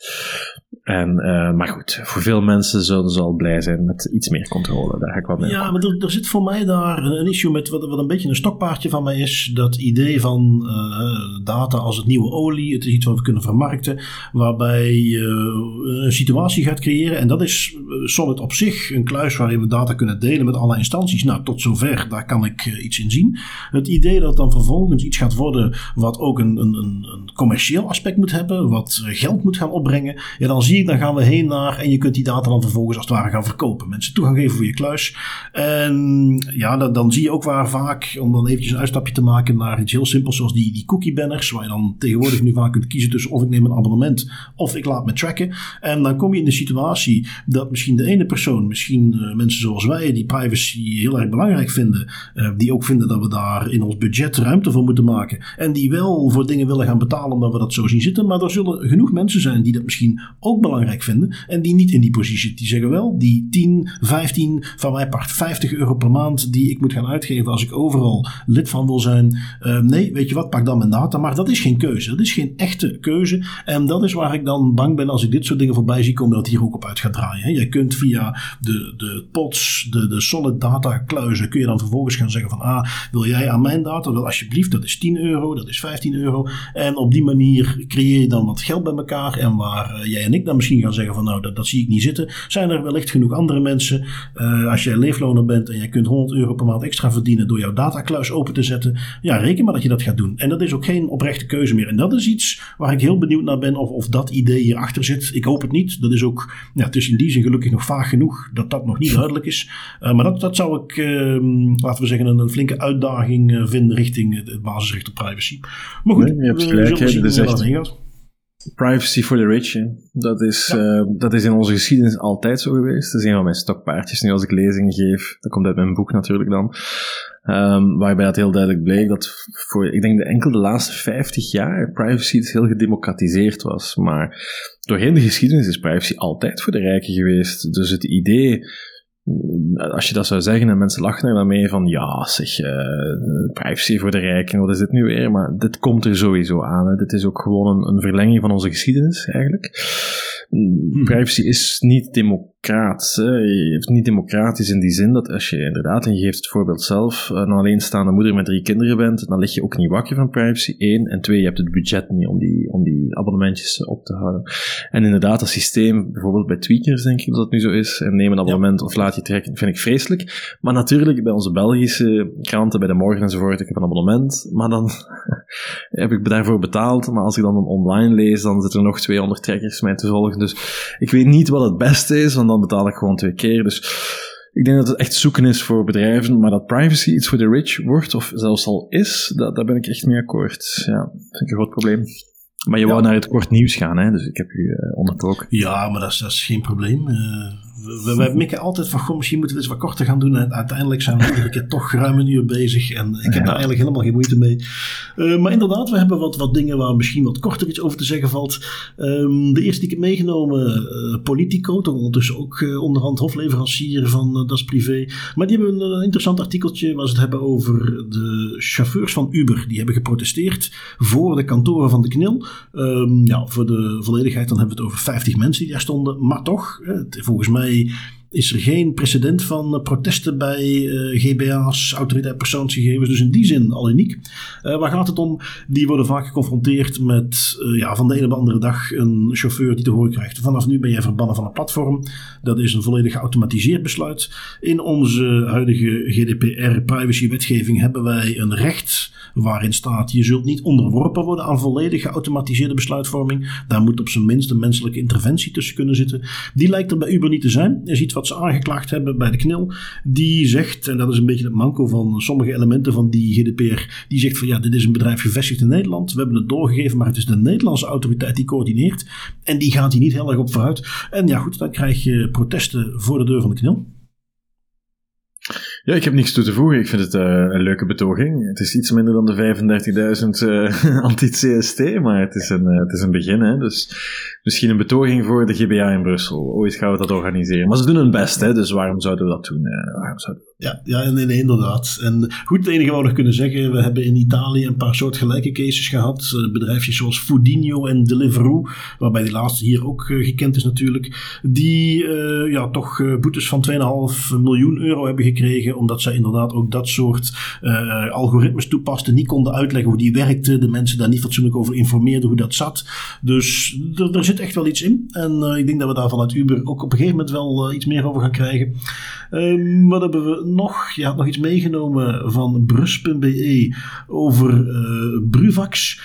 En, uh, maar goed, voor veel mensen zullen ze al blij zijn met iets meer controle. Daar ga ik wel mee. Ja, maar er, er, zit voor mij daar een, issue met wat, wat, een beetje een stokpaardje van mij is. Dat idee van uh, data als het nieuwe olie. Het is iets wat we kunnen vermarkten. Waarbij je uh, een situatie gaat creëren. En dat is Solid op zich een kluis waarin we data kunnen delen met alle instanties. Nou, tot zover, daar kan ik iets in zien. Het idee dat dan vervolgens iets gaat worden wat ook een, een, een commercieel aspect moet hebben. Wat geld moet gaan opbrengen. Ja, dan zie dan gaan we heen naar en je kunt die data dan vervolgens als het ware gaan verkopen. Mensen toegang geven voor je kluis. En ja, dan, dan zie je ook waar vaak, om dan eventjes een uitstapje te maken naar iets heel simpels zoals die, die cookie banners, waar je dan tegenwoordig nu vaak kunt kiezen tussen of ik neem een abonnement of ik laat me tracken. En dan kom je in de situatie dat misschien de ene persoon, misschien uh, mensen zoals wij, die privacy heel erg belangrijk vinden, uh, die ook vinden dat we daar in ons budget ruimte voor moeten maken. En die wel voor dingen willen gaan betalen omdat we dat zo zien zitten. Maar er zullen genoeg mensen zijn die dat misschien ook belangrijk vinden. En die niet in die positie. Die zeggen wel, die 10, 15, van mij part 50 euro per maand die ik moet gaan uitgeven als ik overal lid van wil zijn. Uh, nee, weet je wat, pak dan mijn data. Maar dat is geen keuze. Dat is geen echte keuze. En dat is waar ik dan bang ben als ik dit soort dingen voorbij zie komen, dat hier ook op uit gaat draaien. Jij kunt via de, de pods, de, de solid data kluizen, kun je dan vervolgens gaan zeggen van, ah, wil jij aan mijn data? Wel, alsjeblieft, dat is 10 euro, dat is 15 euro. En op die manier creëer je dan wat geld bij elkaar. En waar uh, jij en ik dan misschien gaan zeggen van nou, dat, dat zie ik niet zitten. Zijn er wellicht genoeg andere mensen, uh, als jij leefloner bent en jij kunt 100 euro per maand extra verdienen door jouw datakluis open te zetten. Ja, reken maar dat je dat gaat doen. En dat is ook geen oprechte keuze meer. En dat is iets waar ik heel benieuwd naar ben of, of dat idee hierachter zit. Ik hoop het niet. Dat is ook, ja, het is in die zin gelukkig nog vaag genoeg dat dat nog niet duidelijk is. Uh, maar dat, dat zou ik, uh, laten we zeggen, een, een flinke uitdaging uh, vinden richting het basisrecht op privacy. Maar goed, nee, je hebt gelijk, we zullen zien hoe dat gaat. Privacy for the rich, Dat, is, ja. uh, dat is in onze geschiedenis altijd zo geweest. Dat is een van mijn stokpaardjes nu als ik lezingen geef. Dat komt uit mijn boek natuurlijk dan. Um, waarbij het heel duidelijk bleek dat voor, ik denk, de enkel de laatste 50 jaar privacy dus heel gedemocratiseerd was. Maar doorheen de geschiedenis is privacy altijd voor de rijken geweest. Dus het idee als je dat zou zeggen en mensen lachen er dan mee van ja, zeg, uh, privacy voor de rijken, wat is dit nu weer? Maar dit komt er sowieso aan. Hè. Dit is ook gewoon een, een verlenging van onze geschiedenis eigenlijk. Hmm. Privacy is niet democratisch. Niet democratisch in die zin dat als je inderdaad, en je geeft het voorbeeld zelf, een alleenstaande moeder met drie kinderen bent, dan lig je ook niet wakker van privacy. Eén. En twee, je hebt het budget niet om die, om die abonnementjes op te houden. En inderdaad, dat systeem, bijvoorbeeld bij tweakers denk ik dat het nu zo is, en neem een abonnement of laat je trekken, vind ik vreselijk. Maar natuurlijk, bij onze Belgische kranten, bij de Morgen enzovoort, ik heb een abonnement, maar dan [laughs] heb ik daarvoor betaald. Maar als ik dan een online lees, dan zitten er nog 200 trekkers mij te volgen. Dus ik weet niet wat het beste is, want dan betaal ik gewoon twee keer. Dus ik denk dat het echt zoeken is voor bedrijven, maar dat privacy iets voor de rich wordt, of zelfs al is, dat, daar ben ik echt mee akkoord. Ja, vind ik een groot probleem. Maar je wou naar het kort nieuws gaan, hè? dus ik heb u uh, Ja, maar dat is, dat is geen probleem. Uh, we, we mikken altijd van, goh, misschien moeten we eens wat korter gaan doen. En uiteindelijk zijn we [laughs] iedere keer toch ruim een uur bezig. En ik heb daar eigenlijk helemaal geen moeite mee. Uh, maar inderdaad, we hebben wat, wat dingen waar misschien wat korter iets over te zeggen valt. Um, de eerste die ik heb meegenomen, uh, Politico, toch ondertussen ook uh, onderhand hofleverancier van Das Privé. Maar die hebben een interessant artikeltje waar ze het hebben over de chauffeurs van Uber. Die hebben geprotesteerd voor de kantoren van de KNIL. Um, ja, voor de volledigheid dan hebben we het over 50 mensen die daar stonden. Maar toch, volgens mij be is er geen precedent van eh, protesten bij uh, GBA's, autoriteit persoonsgegevens. Dus in die zin al uniek. Uh, waar gaat het om? Die worden vaak geconfronteerd met ja, van de ene op de andere dag een chauffeur die te horen krijgt. Vanaf nu ben jij verbannen van een platform. Dat is een volledig geautomatiseerd besluit. In onze huidige GDPR-privacy-wetgeving hebben wij een recht waarin staat: je zult niet onderworpen worden aan volledig geautomatiseerde besluitvorming. Daar moet op zijn minst een menselijke interventie tussen kunnen zitten. Die lijkt er bij Uber niet te zijn. Je ziet wat ze aangeklaagd hebben bij de KNIL. Die zegt, en dat is een beetje het manco van sommige elementen van die GDPR, die zegt van ja, dit is een bedrijf gevestigd in Nederland. We hebben het doorgegeven, maar het is de Nederlandse autoriteit die coördineert. En die gaat hier niet heel erg op vooruit. En ja, goed, dan krijg je protesten voor de deur van de KNIL. Ja, ik heb niks toe te voegen. Ik vind het uh, een leuke betoging. Het is iets minder dan de 35.000 uh, anti-CST, maar het is, een, uh, het is een begin. Hè? Dus misschien een betoging voor de GBA in Brussel. Ooit gaan we dat organiseren. Maar ze doen hun best, hè? dus waarom zouden we dat doen? waarom zouden ja, ja inderdaad. En goed, het enige wat we nog kunnen zeggen, we hebben in Italië een paar soortgelijke cases gehad. bedrijfjes zoals Foodinho en Deliveroo, waarbij die laatste hier ook gekend is natuurlijk, die ja, toch boetes van 2,5 miljoen euro hebben gekregen omdat zij inderdaad ook dat soort algoritmes toepasten, niet konden uitleggen hoe die werkte, de mensen daar niet fatsoenlijk over informeerden hoe dat zat. Dus er, zit echt wel iets in. En ik denk dat we daar vanuit Uber ook op een gegeven moment wel iets meer over gaan krijgen. Um, wat hebben we nog? Je had nog iets meegenomen van brus.be over Bruvax.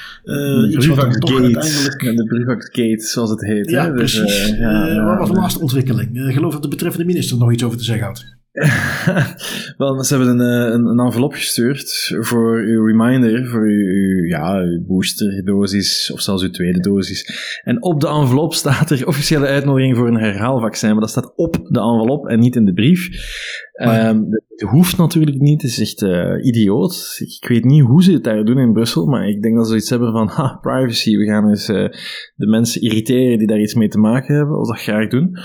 iets Bruvax toch uiteindelijk... [laughs] de Bruvax Gate, zoals het heet. Ja, hè? Dus, precies. Dus, ja, wat was de laatste ontwikkeling? ik geloof dat de betreffende minister nog iets over te zeggen had. [laughs] Wel, ze hebben een, eh, een, een, envelop gestuurd voor uw reminder, voor uw, ja, uw boosterdosis of zelfs uw tweede dosis. En op de envelop staat er officiële uitnodiging voor een herhaalvaccin, maar dat staat op de envelop en niet in de brief. Um, het hoeft natuurlijk niet, het is echt uh, idioot. Ik weet niet hoe ze het daar doen in Brussel, maar ik denk dat ze iets hebben van, [laughs] ha, privacy, we gaan eens uh, de mensen irriteren die daar iets mee te maken hebben, of dat graag doen.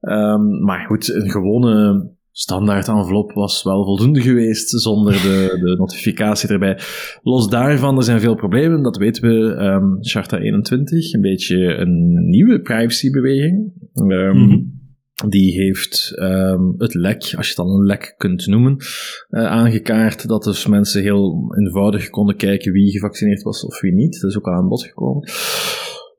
Um, maar goed, een gewone standaard envelop was wel voldoende geweest zonder de, de notificatie erbij. Los daarvan, er zijn veel problemen, dat weten we. Um, Charta 21, een beetje een nieuwe privacybeweging. Um, Die heeft um, het lek, als je het dan een lek kunt noemen, uh, aangekaart. Dat dus mensen heel eenvoudig konden kijken wie gevaccineerd was of wie niet. Dat is ook al aan bod gekomen.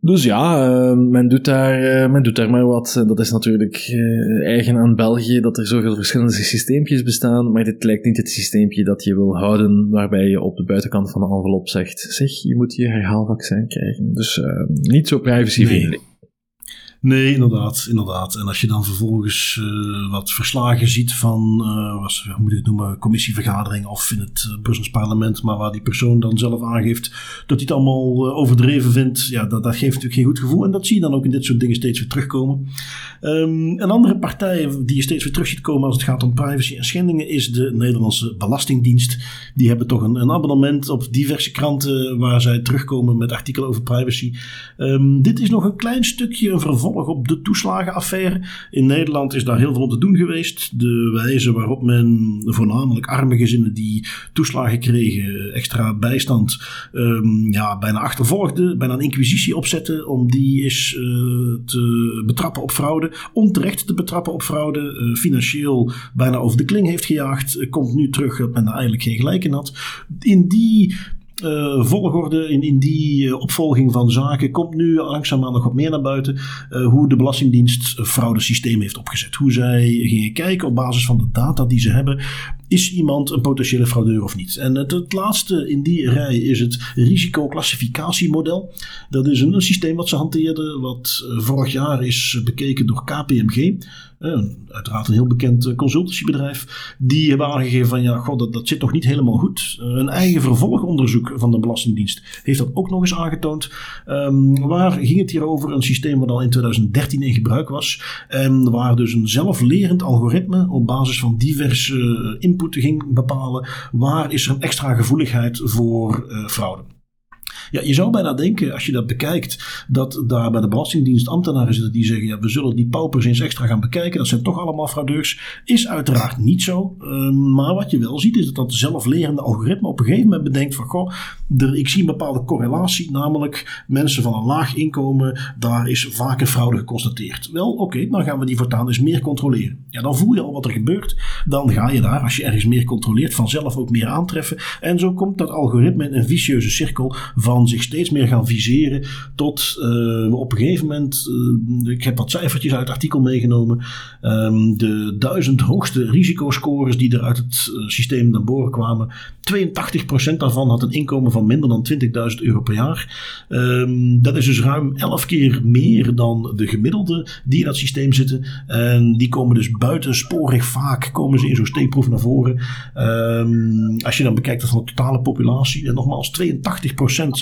Dus ja, uh, men, doet daar, uh, men doet daar maar wat. En dat is natuurlijk uh, eigen aan België, dat er zoveel verschillende systeempjes bestaan. Maar dit lijkt niet het systeempje dat je wil houden, waarbij je op de buitenkant van de envelop zegt, zeg, je moet je herhaalvaccin krijgen. Dus niet zo privacyvriendelijk. Nee, inderdaad, inderdaad. En als je dan vervolgens uh, wat verslagen ziet van, uh, hoe moet ik het noemen, commissievergadering of in het uh, Brussels parlement, maar waar die persoon dan zelf aangeeft dat hij het allemaal overdreven vindt, ja, dat, dat geeft natuurlijk geen goed gevoel. En dat zie je dan ook in dit soort dingen steeds weer terugkomen. Um, een andere partij die je steeds weer terug ziet komen als het gaat om privacy en schendingen is de Nederlandse Belastingdienst. Die hebben toch een, een abonnement op diverse kranten waar zij terugkomen met artikelen over privacy. Um, dit is nog een klein stukje een vervolg op de toeslagenaffaire. In Nederland is daar heel veel te doen geweest. De wijze waarop men voornamelijk arme gezinnen die toeslagen kregen, extra bijstand, um, ja, bijna achtervolgde, bijna een inquisitie opzette om die is uh, te betrappen op fraude, onterecht te betrappen op fraude, uh, financieel bijna over de kling heeft gejaagd, komt nu terug dat men daar eigenlijk geen gelijk in had. In die uh, volgorde, in, in die uh, opvolging van zaken, komt nu langzaamaan nog wat meer naar buiten. Uh, hoe de Belastingdienst fraudesysteem heeft opgezet. Hoe zij gingen kijken op basis van de data die ze hebben. Is iemand een potentiële fraudeur of niet? En het, laatste in die rij is het risicoclassificatiemodel. Dat is een, systeem wat ze hanteerden, wat vorig jaar is bekeken door KPMG. Uh, uiteraard een heel bekend consultancybedrijf. Die hebben aangegeven van ja, god, dat, zit toch niet helemaal goed. Een eigen vervolgonderzoek van de Belastingdienst heeft dat ook nog eens aangetoond. Um, waar ging het hier over? Een systeem wat al in 2013 in gebruik was. En waar dus een zelflerend algoritme op basis van diverse input ging bepalen waar is er een extra gevoeligheid voor uh, fraude. Ja, je zou bijna denken, als je dat bekijkt, dat daar bij de Belastingdienst ambtenaren zitten die zeggen: ja, we zullen die paupers eens extra gaan bekijken. Dat zijn toch allemaal fraudeurs. Is uiteraard niet zo. Uh, maar wat je wel ziet, is dat dat zelflerende algoritme op een gegeven moment bedenkt: van goh, er, ik zie een bepaalde correlatie, namelijk mensen van een laag inkomen, daar is vaker fraude geconstateerd. Wel, oké, dan gaan we die voortaan eens meer controleren. Ja, dan voel je al wat er gebeurt. Dan ga je daar, als je ergens meer controleert, vanzelf ook meer aantreffen. En zo komt dat algoritme in een vicieuze cirkel van zich steeds meer gaan viseren tot uh, op een gegeven moment, uh, ik heb wat cijfertjes uit het artikel meegenomen, um, de duizend hoogste risicoscores die er uit het uh, systeem naar boven kwamen. 82% daarvan had een inkomen van minder dan 20.000 euro per jaar. Um, dat is dus ruim 11 keer meer dan de gemiddelde die in dat systeem zitten. En die komen dus buitensporig vaak komen ze in zo'n steekproef naar voren. Um, als je dan bekijkt van de totale populatie, en nogmaals 82%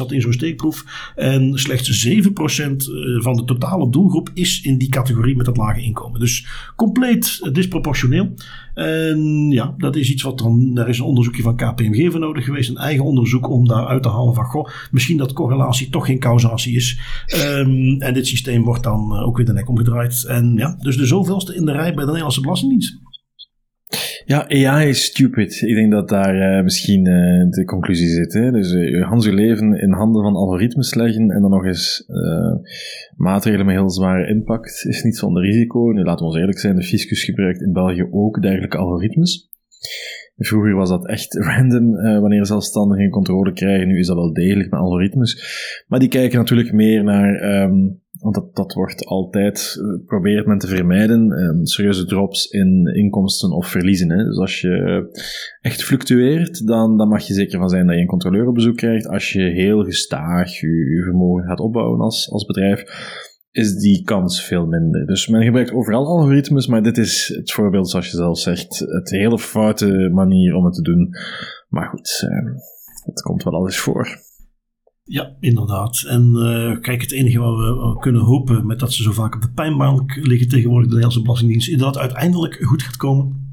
zat in zo'n steekproef. En slechts 7% eh, van de totale doelgroep is in die categorie met dat lage inkomen. Dus compleet disproportioneel. En ja, dat is iets wat dan. Daar is een onderzoekje van KPMG voor nodig geweest. Een eigen onderzoek om daar uit te halen van. Goh, misschien dat correlatie toch geen causatie is. Um, en dit systeem wordt dan ook weer de nek omgedraaid. En ja, dus de zoveelste in de rij bij de Nederlandse Belastingdienst. Ja, AI is stupid. Ik denk dat daar uh, misschien uh, de conclusie zit. Dus uh, Hans je leven in handen van algoritmes leggen en dan nog eens maatregelen met heel zware impact is niet zonder risico. Nu, laten we ons eerlijk zijn, de fiscus gebruikt in België ook dergelijke algoritmes. Vroeger was dat echt random wanneer zelfstandigen controle krijgen. Nu is dat wel degelijk met algoritmes. Maar die kijken natuurlijk meer naar um, want dat, dat wordt altijd, uh, probeert men te vermijden, um, serieuze drops in inkomsten of verliezen. Hè. Dus als je echt fluctueert, dan, dan mag je zeker van zijn dat je een controleur op bezoek krijgt. Als je heel gestaag je, je vermogen gaat opbouwen als, als bedrijf, is die kans veel minder. Dus men gebruikt overal algoritmes, maar dit is het voorbeeld, zoals je zelf zegt, het hele foute manier om het te doen. Maar goed, uh, het komt wel alles voor. Ja, inderdaad. En uh, kijk, het enige wat we kunnen hopen met dat ze zo vaak op de pijnbank liggen tegenwoordig, de Nederlandse Belastingdienst, is dat uiteindelijk goed gaat komen.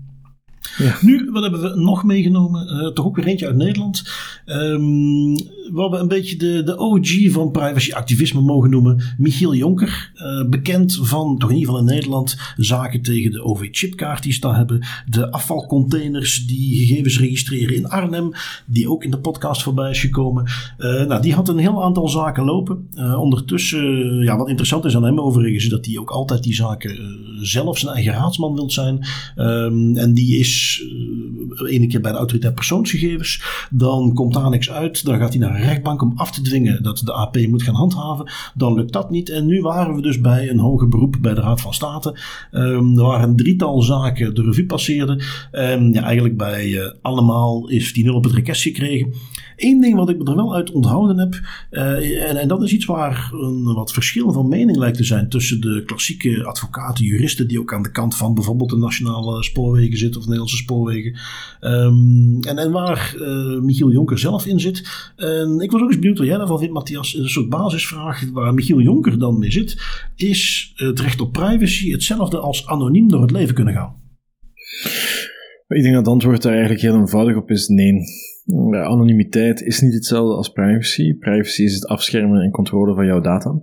Nu, wat hebben we nog meegenomen? Uh, toch ook weer eentje uit Nederland. Um, we een beetje de, de OG van privacy-activisme mogen noemen. Michiel Jonker, uh, bekend van, toch in ieder geval in Nederland, zaken tegen de OV-chipkaart die ze daar hebben. De afvalcontainers die gegevens registreren in Arnhem, die ook in de podcast voorbij is gekomen. Uh, nou, die had een heel aantal zaken lopen. Ondertussen, ja, wat interessant is aan hem overigens, is dat hij ook altijd die zaken zelf zijn eigen raadsman wilt zijn. Um, en die is ene keer bij de autoriteit persoonsgegevens. Dan komt daar niks uit. Dan gaat hij naar een rechtbank om af te dwingen dat de AP moet gaan handhaven. Dan lukt dat niet. En nu waren we dus bij een hoger beroep bij de Raad van State. Um, er waren een drietal zaken de revue passeerden. Um, ja, eigenlijk bij uh, allemaal is die nul op het rekest gekregen. Eén ding wat ik er wel uit onthouden heb, uh, en, en, dat is iets waar een wat verschil van mening lijkt te zijn tussen de klassieke advocaten, juristen die ook aan de kant van bijvoorbeeld de nationale spoorwegen zitten of Nederlandse spoorwegen. Um, en, en waar uh, Michiel Jonker zelf in zit. En ik was ook eens benieuwd wat jij daarvan vindt, Matthias. Een soort basisvraag waar Michiel Jonker dan mee zit. Is het recht op privacy hetzelfde als anoniem door het leven kunnen gaan? Ik denk dat het antwoord daar eigenlijk heel eenvoudig op is nee. Anonimiteit is niet hetzelfde als privacy. Privacy is het afschermen en controle van jouw data.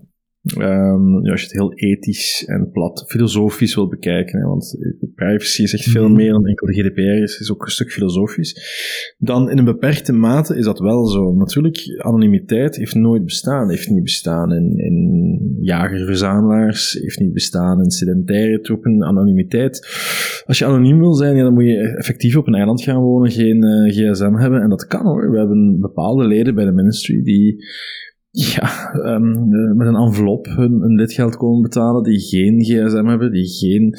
Um, als je het heel ethisch en plat, filosofisch wil bekijken, hè, want privacy is echt veel mhm. meer dan enkel de GDPR is, is ook een stuk filosofisch, dan in een beperkte mate is dat wel zo. Natuurlijk, anonimiteit heeft nooit bestaan, heeft niet bestaan in, in jagerverzamelaars, heeft niet bestaan in sedentaire troepen. Anonimiteit, als je anoniem wil zijn, ja, dan moet je effectief op een eiland gaan wonen, geen uh, gsm hebben, en dat kan hoor. We hebben bepaalde leden bij de ministry die ja, um, met een envelop hun, hun lidgeld komen betalen, die geen gsm hebben, die geen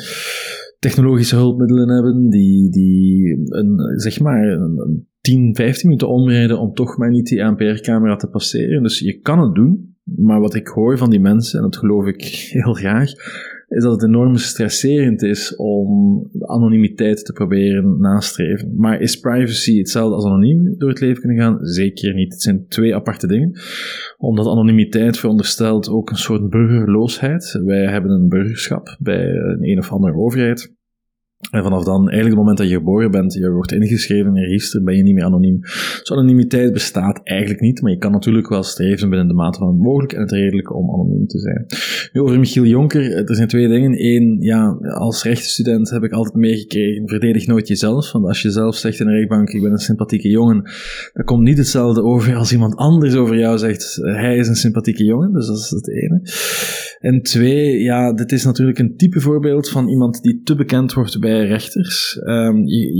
technologische hulpmiddelen hebben, die, die een, zeg maar een, 10, 15 minuten omrijden om toch maar niet die ANPR-camera te passeren. Dus je kan het doen, maar wat ik hoor van die mensen, en dat geloof ik [laughs] heel graag, is dat het enorm stresserend is om anonimiteit te proberen nastreven. Maar is privacy hetzelfde als anoniem door het leven kunnen gaan? Zeker niet. Het zijn twee aparte dingen. Omdat anonimiteit veronderstelt ook een soort burgerloosheid. Wij hebben een burgerschap bij een een of andere overheid. En vanaf dan, eigenlijk het moment dat je geboren bent, je wordt ingeschreven in een register, ben je niet meer anoniem. Dus anonimiteit bestaat eigenlijk niet, maar je kan natuurlijk wel streven binnen de mate van het mogelijk en het redelijke om anoniem te zijn. Nu over Michiel Jonker, er zijn twee dingen. Eén, ja, als rechtsstudent heb ik altijd meegekregen, verdedig nooit jezelf, want als je zelf zegt in een rechtbank, ik ben een sympathieke jongen, dan komt niet hetzelfde over als iemand anders over jou zegt, hij is een sympathieke jongen, dus dat is het ene. En twee, ja, dit is natuurlijk een type voorbeeld van iemand die te bekend wordt bij rechters. Um, je,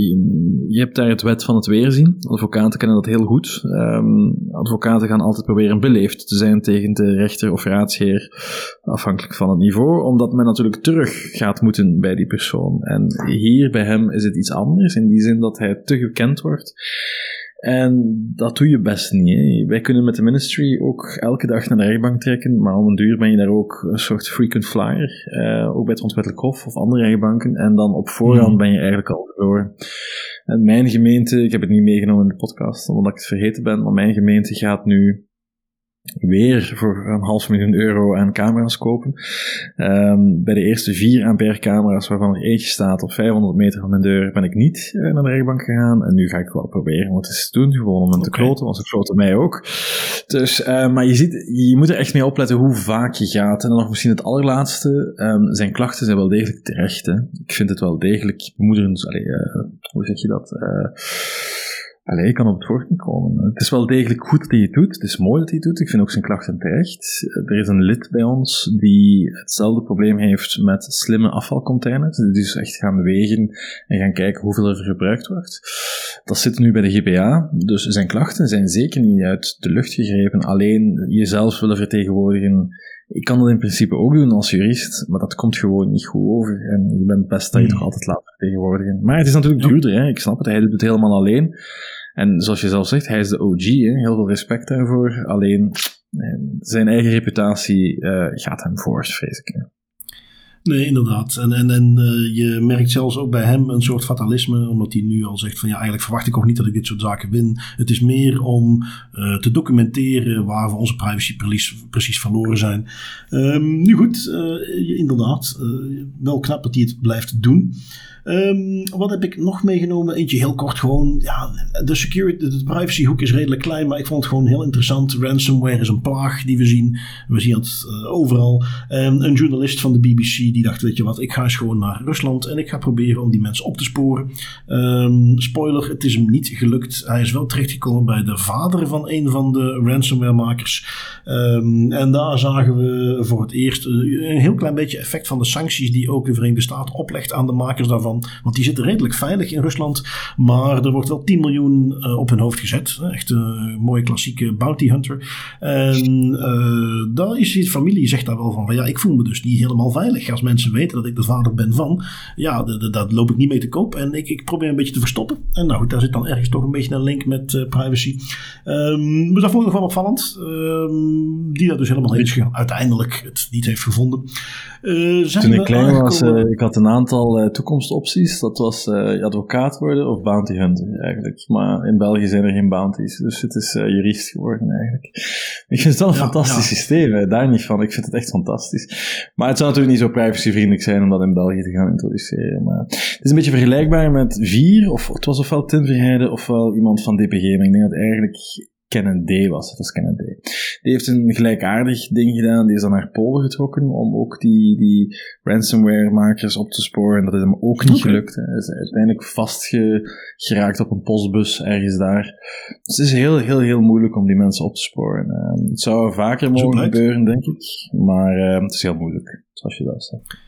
je, hebt daar het wet van het weerzien. Advocaten kennen dat heel goed. Um, advocaten gaan altijd proberen beleefd te zijn tegen de rechter of raadsheer, afhankelijk van het niveau, omdat men natuurlijk terug gaat moeten bij die persoon. En hier bij hem is het iets anders, in die zin dat hij te gekend wordt. En dat doe je best niet. Hè. Wij kunnen met de ministry ook elke dag naar de rechtbank trekken, maar om een duur ben je daar ook een soort frequent flyer, uh, ook bij het Ontwettelijk Hof of andere rechtbanken, en dan op voorhand hmm. ben je eigenlijk al verloren. En mijn gemeente, ik heb het niet meegenomen in de podcast, omdat ik het vergeten ben, maar mijn gemeente gaat nu weer voor een half miljoen euro aan camera's kopen. Um, bij de eerste vier ampère camera's, waarvan er eentje staat op 500 meter van mijn deur, ben ik niet uh, naar de rechtbank gegaan. En nu ga ik wel proberen om het eens te doen, gewoon om hem te kloten, want ze kloten mij ook. Dus, uh, maar je ziet, je moet er echt mee opletten hoe vaak je gaat. En dan nog misschien het allerlaatste, um, zijn klachten zijn wel degelijk terecht. Hè. Ik vind het wel degelijk bemoederend, allee, uh, hoe zeg je dat? Allee, ik kan op het woord niet komen. Het is wel degelijk goed dat hij het doet. Het is mooi dat hij het doet. Ik vind ook zijn klachten terecht. Er is een lid bij ons die hetzelfde probleem heeft met slimme afvalcontainers. Die dus echt gaan wegen en gaan kijken hoeveel er gebruikt wordt. Dat zit nu bij de GBA. Dus zijn klachten zijn zeker niet uit de lucht gegrepen. Alleen jezelf willen vertegenwoordigen. Ik kan dat in principe ook doen als jurist, maar dat komt gewoon niet goed over. En je bent best dat je hmm. toch altijd laat vertegenwoordigen. Maar het is natuurlijk duurder, hè? ik snap het. Hij doet het helemaal alleen. En zoals je zelf zegt, hij is de OG, hè? heel veel respect daarvoor. Alleen eh, zijn eigen reputatie uh, gaat hem voor, vrees ik. Nee, inderdaad. En, en, en uh, je merkt zelfs ook bij hem een soort fatalisme, omdat hij nu al zegt van ja, eigenlijk verwacht ik ook niet dat ik dit soort zaken win. Het is meer om te documenteren waar we onze privacy precies, verloren zijn. Um, nu goed, inderdaad, wel knap dat hij het blijft doen. Um, wat heb ik nog meegenomen? Eentje heel kort gewoon. Ja, de security, de privacyhoek is redelijk klein, maar ik vond het gewoon heel interessant. Ransomware is een plaag die we zien. We zien het uh, overal. Um, een journalist van de BBC die dacht, weet je wat, ik ga eens gewoon naar Rusland en ik ga proberen om die mensen op te sporen. Um, spoiler, het is hem niet gelukt. Hij is wel terechtgekomen bij de vader van een van de ransomware-makers. en daar zagen we voor het eerst een heel klein beetje effect van de sancties die ook de Verenigde Staten oplegt aan de makers daarvan. Van. Want die zitten redelijk veilig in Rusland. Maar er wordt wel 10 miljoen uh, op hun hoofd gezet. Echt een mooie klassieke bounty hunter. En uh, daar is die familie zegt daar wel van, van. Ja, ik voel me dus niet helemaal veilig. Als mensen weten dat ik de vader ben van. Ja, daar loop ik niet mee te koop. En ik, ik probeer een beetje te verstoppen. En nou goed, daar zit dan ergens toch een beetje een link met privacy. Um, dus dat vond ik nog wel opvallend. Um, die dat dus helemaal heen is gegaan. Uiteindelijk het niet heeft gevonden. Toen ik klein was, ik had een aantal uh, Dat was advocaat worden of bounty hunter eigenlijk. Maar in België zijn er geen bounties. Dus het is jurist geworden eigenlijk. [laughs] Ik vind het wel een ja, fantastisch ja. systeem. Daar niet van. Ik vind het echt fantastisch. Maar het zou natuurlijk niet zo privacyvriendelijk zijn om dat in België te gaan introduceren. Maar het is een beetje vergelijkbaar met Vier. Of het was ofwel Tim Verheijden ofwel iemand van DPG. Maar ik denk dat eigenlijk Kennedy was. Dat was Kennedy. Die heeft een gelijkaardig ding gedaan. Die is dan naar Polen getrokken om ook die, die ransomware-makers op te sporen. Dat is hem ook niet gelukt. Hij is uiteindelijk vastgeraakt op een postbus ergens daar. Dus het is heel, heel, heel moeilijk om die mensen op te sporen. Uh, het zou vaker mogen gebeuren, denk ik. Maar uh, het is heel moeilijk, zoals je dat zegt.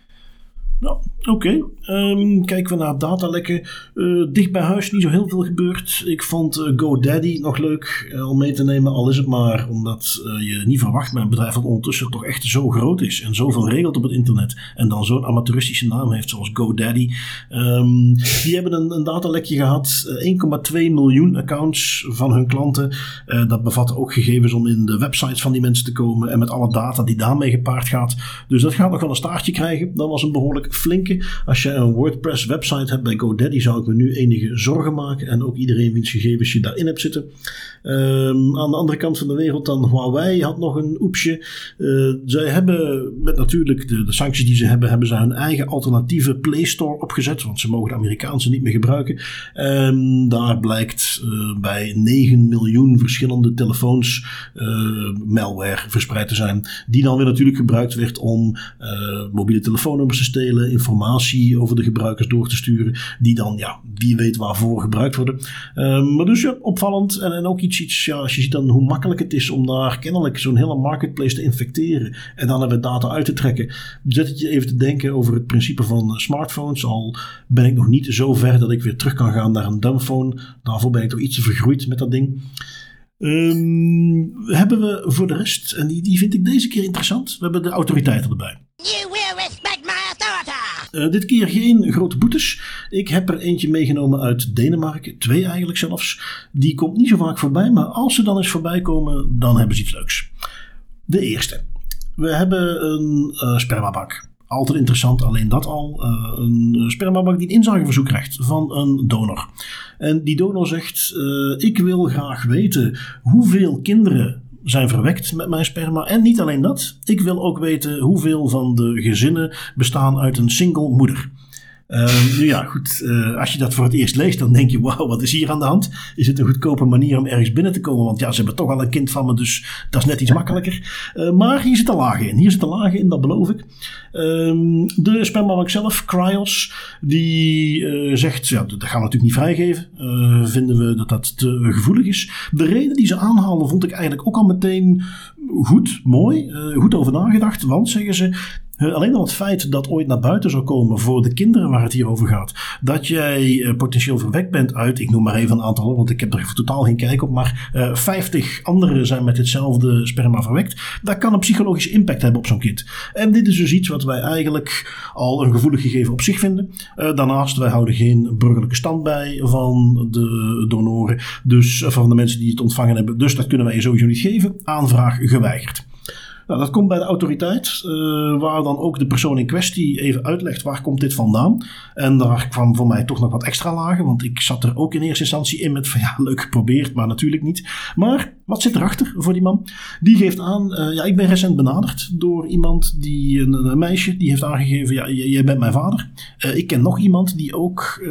Nou, oké. Okay. Um, kijken we naar datalekken. Uh, dicht bij huis niet zo heel veel gebeurd. Ik vond uh, GoDaddy nog leuk uh, om mee te nemen. Al is het maar omdat je niet verwacht met een bedrijf dat ondertussen toch echt zo groot is. En zoveel regelt op het internet. En dan zo'n amateuristische naam heeft zoals GoDaddy. Um, die hebben een, een datalekje gehad. 1,2 miljoen accounts van hun klanten. dat bevat ook gegevens om in de websites van die mensen te komen. En met alle data die daarmee gepaard gaat. Dus dat gaat nog wel een staartje krijgen. Dat was een behoorlijk flinke. Als je een WordPress website hebt bij GoDaddy zou ik me nu enige zorgen maken. En ook iedereen wiens gegevens je daarin hebt zitten. Um, aan de andere kant van de wereld dan Huawei had nog een oepsje. Uh, zij hebben met natuurlijk de, de, sancties die ze hebben, hebben ze hun eigen alternatieve Play Store opgezet. Want ze mogen de Amerikaanse niet meer gebruiken. Um, daar blijkt uh, bij 9 miljoen verschillende telefoons uh, malware verspreid te zijn. Die dan weer natuurlijk gebruikt werd om mobiele telefoonnummers te stelen, informatie over de gebruikers door te sturen. Die dan, ja, wie weet waarvoor gebruikt worden. Um, maar dus ja, opvallend en, en ook iets als je ziet dan hoe makkelijk het is om daar kennelijk zo'n hele marketplace te infecteren en dan hebben data uit te trekken, zet het je even te denken over het principe van smartphones. Al ben ik nog niet zo ver dat ik weer terug kan gaan naar een dumbphone. Daarvoor ben ik toch iets te vergroeid met dat ding. Um, hebben we voor de rest, en die, die vind ik deze keer interessant, we hebben de autoriteiten erbij. You will respect my uh, dit keer geen grote boetes. Ik heb er eentje meegenomen uit Denemarken. Twee eigenlijk zelfs. Die komt niet zo vaak voorbij. Maar als ze dan eens voorbij komen, dan hebben ze iets leuks. De eerste. We hebben een uh, spermabank. Altijd interessant, alleen dat al. Uh, een spermabank die een inzageverzoek krijgt van een donor. En die donor zegt: Ik wil graag weten hoeveel kinderen zijn verwekt met mijn sperma. En niet alleen dat, ik wil ook weten hoeveel van de gezinnen bestaan uit een single moeder. Uh, nu ja, goed. Uh, als je dat voor het eerst leest, dan denk je: wauw, wat is hier aan de hand? Is het een goedkope manier om ergens binnen te komen? Want ja, ze hebben toch al een kind van me, dus dat is net iets makkelijker. Uh, maar hier zit een laag in. Hier zit een laag in, dat beloof ik. Uh, de spermabank zelf, Cryos, die zegt: ja, dat gaan we natuurlijk niet vrijgeven. vinden we dat dat te gevoelig is. De reden die ze aanhalen, vond ik eigenlijk ook al meteen goed, mooi, goed over nagedacht. Want zeggen ze: Alleen al het feit dat ooit naar buiten zou komen voor de kinderen waar het hier over gaat. Dat jij eh, potentieel verwekt bent uit, ik noem maar even een aantal, want ik heb er totaal geen kijk op, maar uh, eh, 50 anderen zijn met hetzelfde sperma verwekt. Dat kan een psychologische impact hebben op zo'n kind. En dit is dus iets wat wij eigenlijk al een gevoelig gegeven op zich vinden. Uh, daarnaast, wij houden geen burgerlijke stand bij van de donoren, dus van de mensen die het ontvangen hebben. Dus dat kunnen wij sowieso niet geven. Aanvraag geweigerd. Nou, dat komt bij de autoriteit, uh, waar dan ook de persoon in kwestie even uitlegt waar komt dit vandaan. En daar kwam voor mij toch nog wat extra lagen, want ik zat er ook in eerste instantie in met van ja, leuk geprobeerd, maar natuurlijk niet. Maar wat zit erachter voor die man? Die geeft aan, uh, ja, ik ben recent benaderd door iemand, die, een, een meisje, die heeft aangegeven, ja, jij bent mijn vader. Uh, ik ken nog iemand die ook,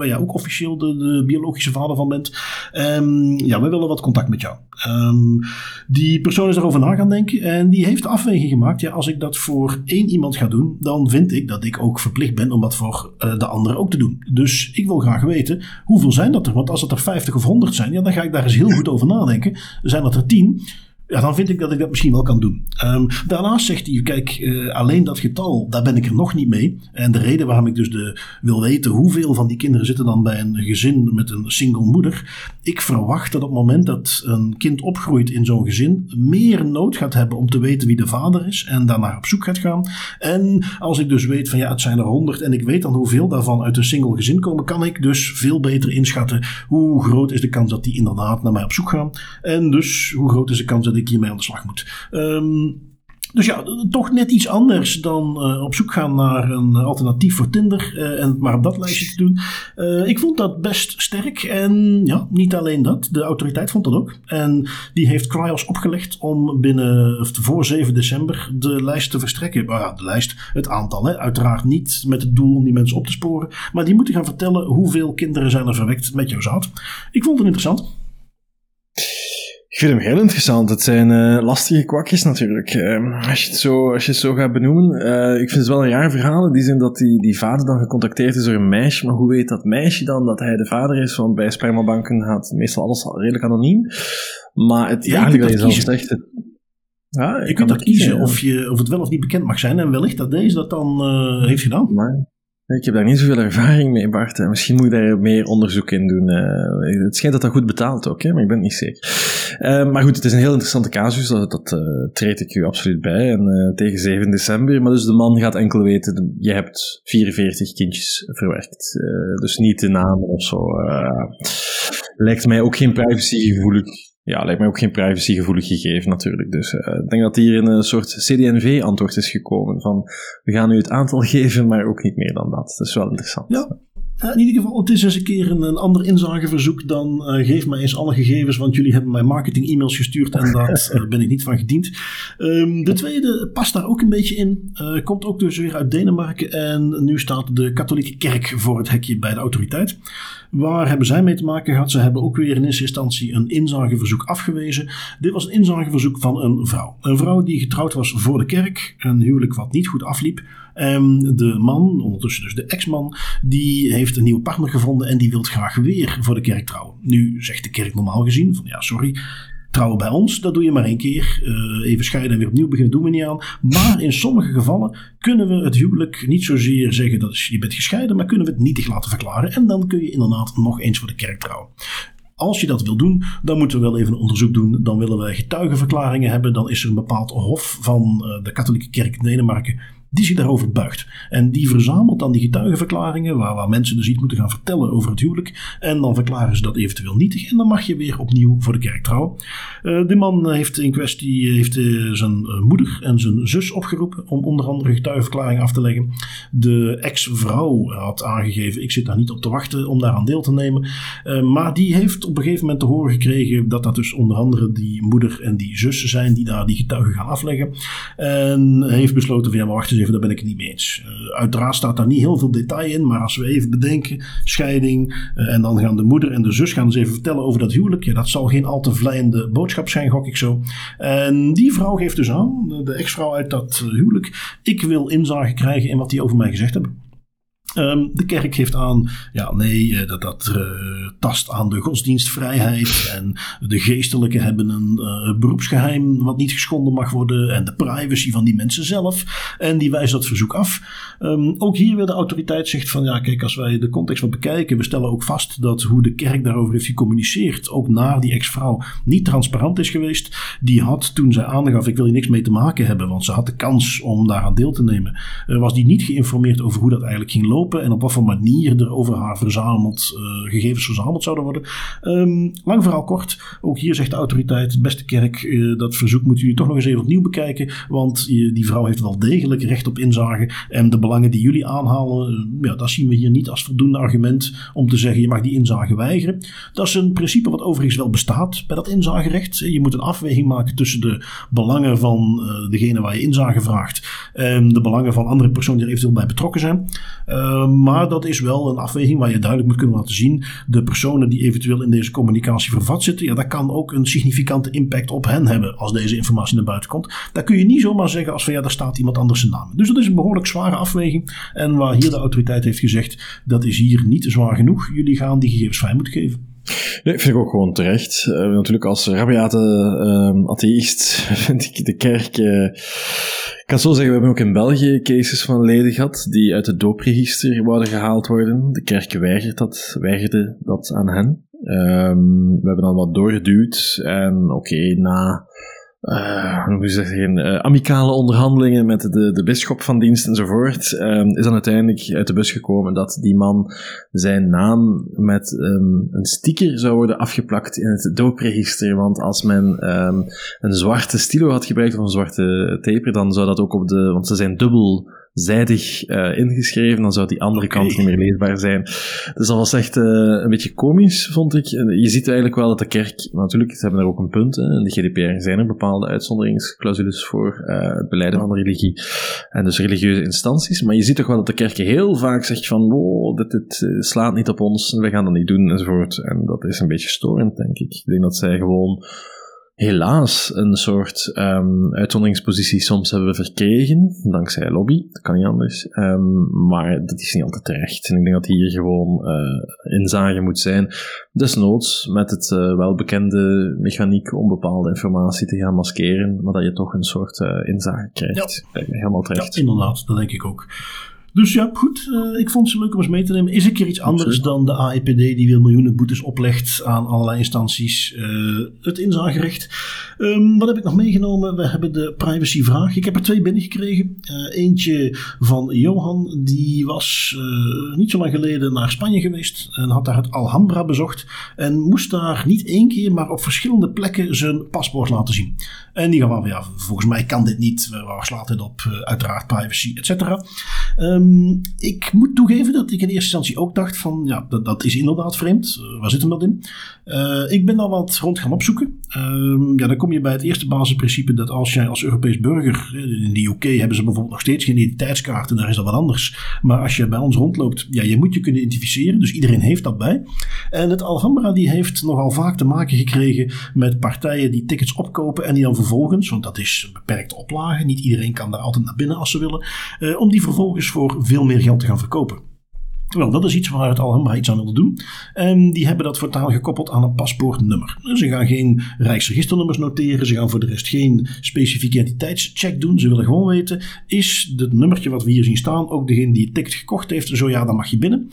ja, ook officieel de, de, biologische vader van bent. Um, ja, we willen wat contact met jou. Um, die persoon is erover na gaan denken en die heeft de afweging gemaakt. Ja, als ik dat voor één iemand ga doen, dan vind ik dat ik ook verplicht ben om dat voor uh, de anderen ook te doen. Dus ik wil graag weten, hoeveel zijn dat er? Want als het er 50 of 100 zijn, ja, dan ga ik daar eens heel goed over nadenken. Zijn dat er 10? Ja, dan vind ik dat ik dat misschien wel kan doen. Um, daarnaast zegt hij, kijk, uh, alleen dat getal, daar ben ik er nog niet mee. En de reden waarom ik dus de, wil weten hoeveel van die kinderen zitten dan bij een gezin met een single moeder. Ik verwacht dat op het moment dat een kind opgroeit in zo'n gezin, meer nood gaat hebben om te weten wie de vader is en daarnaar op zoek gaat gaan. En als ik dus weet van ja, het zijn er honderd en ik weet dan hoeveel daarvan uit een single gezin komen, kan ik dus veel beter inschatten hoe groot is de kans dat die inderdaad naar mij op zoek gaan. En dus hoe groot is de kans dat ik hiermee aan de slag moet. Um, dus ja, toch net iets anders dan uh, op zoek gaan naar een alternatief voor Tinder uh, en het maar op dat lijstje te doen. Ik vond dat best sterk en ja, niet alleen dat, de autoriteit vond dat ook. En die heeft Cryos opgelegd om binnen, of voor 7 december de lijst te verstrekken. Nou ja, de lijst, het aantal, uiteraard niet met het doel om die mensen op te sporen, maar die moeten gaan vertellen hoeveel kinderen zijn er verwekt met jouw zaad. Ik vond het interessant. Ik vind hem heel interessant. Het zijn uh, lastige kwakjes natuurlijk. Uh, als, je het zo, als je het zo gaat benoemen. Uh, ik vind het wel een raar verhaal. In die zin dat die, die vader dan gecontacteerd is door een meisje. Maar hoe weet dat meisje dan dat hij de vader is? Want bij spermabanken gaat meestal alles redelijk anoniem. Maar het, ja, ja je zelf zegt... Het, ja, je, je kunt dat kiezen, kiezen of, je, of het wel of niet bekend mag zijn. En wellicht dat deze dat dan uh, heeft gedaan. Maar, ik heb daar niet zoveel ervaring mee, Bart. Misschien moet ik daar meer onderzoek in doen. Uh, het schijnt dat dat goed betaalt ook, hè, maar ik ben het niet zeker. Uh, maar goed, het is een heel interessante casus. Dat, dat treed ik u absoluut bij. En tegen 7 december. Maar dus de man gaat enkel weten, je hebt 44 kindjes verwerkt. dus niet de namen of zo. lijkt mij ook geen privacygevoelig ja, lijkt mij ook geen privacygevoelig gegeven natuurlijk. Dus uh, ik denk dat hier een soort CD&V-antwoord is gekomen van we gaan u het aantal [laughs] geven, maar ook niet meer dan dat. Dat is wel interessant. In ieder geval, het is eens een keer een, een ander inzageverzoek dan uh, geef mij eens alle gegevens, want jullie hebben mij marketing-e-mails gestuurd en daar [laughs] uh, ben ik niet van gediend. Um, de tweede past daar ook een beetje in. komt ook dus weer uit Denemarken en nu staat de katholieke kerk voor het hekje bij de autoriteit. Waar hebben zij mee te maken gehad? Ze hebben ook weer in eerste instantie een inzageverzoek afgewezen. Dit was een inzageverzoek van een vrouw. Een vrouw die getrouwd was voor de kerk. Een huwelijk wat niet goed afliep. En de man, ondertussen dus de ex-man, die heeft een nieuwe partner gevonden en die wil graag weer voor de kerk trouwen. Nu zegt de kerk normaal gezien van ja, sorry, Trouwen bij ons, dat doe je maar één keer. Uh, even scheiden en weer opnieuw beginnen, doen we niet aan. Maar in sommige gevallen kunnen we het huwelijk niet zozeer zeggen dat je bent gescheiden, maar kunnen we het nietig laten verklaren. En dan kun je inderdaad nog eens voor de kerk trouwen. Als je dat wil doen, dan moeten we wel even een onderzoek doen. Dan willen wij getuigenverklaringen hebben. Dan is er een bepaald hof van uh, de katholieke kerk in Denemarken die zich daarover buigt. En die verzamelt dan die getuigenverklaringen, waar, waar mensen dus iets moeten gaan vertellen over het huwelijk. En dan verklaren ze dat eventueel nietig. En dan mag je weer opnieuw voor de kerk trouwen. Uh, de man heeft in kwestie heeft, uh, zijn moeder en zijn zus opgeroepen om onder andere getuigenverklaringen af te leggen. De ex-vrouw had aangegeven: ik zit daar niet op te wachten om daaraan deel te nemen. maar die heeft op een gegeven moment te horen gekregen dat dat dus onder andere die moeder en die zus zijn die daar die getuigen gaan afleggen. En heeft besloten van ja, maar wacht eens daar ben ik het niet mee eens. Uh, uiteraard staat daar niet heel veel detail in, maar als we even bedenken, scheiding, uh, en dan gaan de moeder en de zus gaan eens even vertellen over dat huwelijk. Ja, dat zal geen al te vlijende boodschap zijn, gok ik zo. En die vrouw geeft dus aan, de ex-vrouw uit dat huwelijk, ik wil inzage krijgen in wat die over mij gezegd hebben. Um, de kerk geeft aan, ja nee, eh, dat, dat uh, tast aan de godsdienstvrijheid en de geestelijken hebben een uh, beroepsgeheim wat niet geschonden mag worden en de privacy van die mensen zelf en die wijst dat verzoek af. Um, ook hier weer de autoriteit zegt van ja kijk als wij de context wat bekijken, we stellen ook vast dat hoe de kerk daarover heeft gecommuniceerd, ook naar die ex-vrouw, niet transparant is geweest. Die had toen zij aangaf ik wil hier niks mee te maken hebben, want ze had de kans om daaraan deel te nemen, was die niet geïnformeerd over hoe dat eigenlijk ging lopen en op wat voor manier er over haar verzameld, uh, gegevens verzameld zouden worden. Um, lang verhaal kort, ook hier zegt de autoriteit, beste kerk, uh, dat verzoek moeten jullie toch nog eens even opnieuw bekijken, want die vrouw heeft wel degelijk recht op inzage en de belangen die jullie aanhalen, ja, dat zien we hier niet als voldoende argument om te zeggen je mag die inzage weigeren. Dat is een principe wat overigens wel bestaat bij dat inzagerecht. Je moet een afweging maken tussen de belangen van degene waar je inzage vraagt en de belangen van andere personen die er eventueel bij betrokken zijn. Ehm, maar dat is wel een afweging waar je duidelijk moet kunnen laten zien. De personen die eventueel in deze communicatie vervat zitten, ja, dat kan ook een significante impact op hen hebben als deze informatie naar buiten komt. Daar kun je niet zomaar zeggen als van ja, daar staat iemand anders zijn naam. Dus dat is een behoorlijk zware afweging. En waar hier de autoriteit heeft gezegd, dat is hier niet zwaar genoeg. Jullie gaan die gegevens vrij moeten geven. Nee, vind ik ook gewoon terecht. Uh, natuurlijk als rabiate uh, atheïst [laughs] vind ik de kerk... Uh, ik kan zo zeggen, we hebben ook in België cases van leden gehad die uit het doopregister wouden gehaald worden. De kerk dat, weigerde dat aan hen. Um, we hebben dan wat doorgeduwd en oké, na uh, hoe zeggen, uh, amicale onderhandelingen met de, de bisschop van dienst enzovoort, um, is dan uiteindelijk uit de bus gekomen dat die man zijn naam met um, een sticker zou worden afgeplakt in het doopregister. Want als men um, een zwarte stilo had gebruikt of een zwarte taper, dan zou dat ook op de, want ze zijn dubbel zijdig uh, ingeschreven, dan zou die andere okay. kant niet meer leesbaar zijn. Dus dat was echt uh, een beetje komisch, vond ik. Je ziet eigenlijk wel dat de kerk, natuurlijk, ze hebben er ook een punt, hè, in de GDPR zijn er bepaalde uitzonderingsclausules voor uh, het beleiden van de religie en dus religieuze instanties, maar je ziet toch wel dat de kerk heel vaak zegt van, wow, dit, dit slaat niet op ons, we gaan dat niet doen, enzovoort. En dat is een beetje storend, denk ik. Ik denk dat zij gewoon helaas een soort um, uitzonderingspositie soms hebben verkregen, dankzij lobby, dat kan niet anders. Um, maar dat is niet altijd terecht. En ik denk dat hier gewoon uh, inzage moet zijn, desnoods met het uh, welbekende mechaniek om bepaalde informatie te gaan maskeren, maar dat je toch een soort uh, inzage krijgt. Ja. Helemaal terecht. Ja, inderdaad, dat denk ik ook. Dus ja, goed. Uh, ik vond ze leuk om eens mee te nemen. Is een keer iets anders dan de AEPD die weer miljoenen boetes oplegt aan allerlei instanties. Uh, het inzagerecht. Um, wat heb ik nog meegenomen? We hebben de privacyvraag. Ik heb er twee binnengekregen. Uh, eentje van Johan. Die was niet zo lang geleden naar Spanje geweest. En had daar het Alhambra bezocht. En moest daar niet één keer, maar op verschillende plekken zijn paspoort laten zien. En die gaan van, ja, volgens mij kan dit niet. Waar slaat dit op? uiteraard privacy, et cetera. Um, ik moet toegeven dat ik in eerste instantie ook dacht van, ja, dat, dat is inderdaad vreemd. Uh, waar zit hem dat in? Uh, ik ben dan wat rond gaan opzoeken. Um, ja, dan kom je bij het eerste basisprincipe dat als jij als Europees burger, in de UK hebben ze bijvoorbeeld nog steeds geen identiteitskaart en daar is dat wat anders. Maar als je bij ons rondloopt, ja, je moet je kunnen identificeren, dus iedereen heeft dat bij. En het Alhambra die heeft nogal vaak te maken gekregen met partijen die tickets opkopen en die dan vervolgens, want dat is een beperkte oplage, niet iedereen kan daar altijd naar binnen als ze willen, uh, om die vervolgens voor veel meer geld te gaan verkopen. Wel, dat is iets waar het Alhambra iets aan wil doen. En die hebben dat voortaan gekoppeld aan een paspoortnummer. Ze gaan geen rijksregisternummers noteren. Ze gaan voor de rest geen specifieke identiteitscheck doen. Ze willen gewoon weten, is het nummertje wat we hier zien staan ook degene die het ticket gekocht heeft? Zo ja, dan mag je binnen.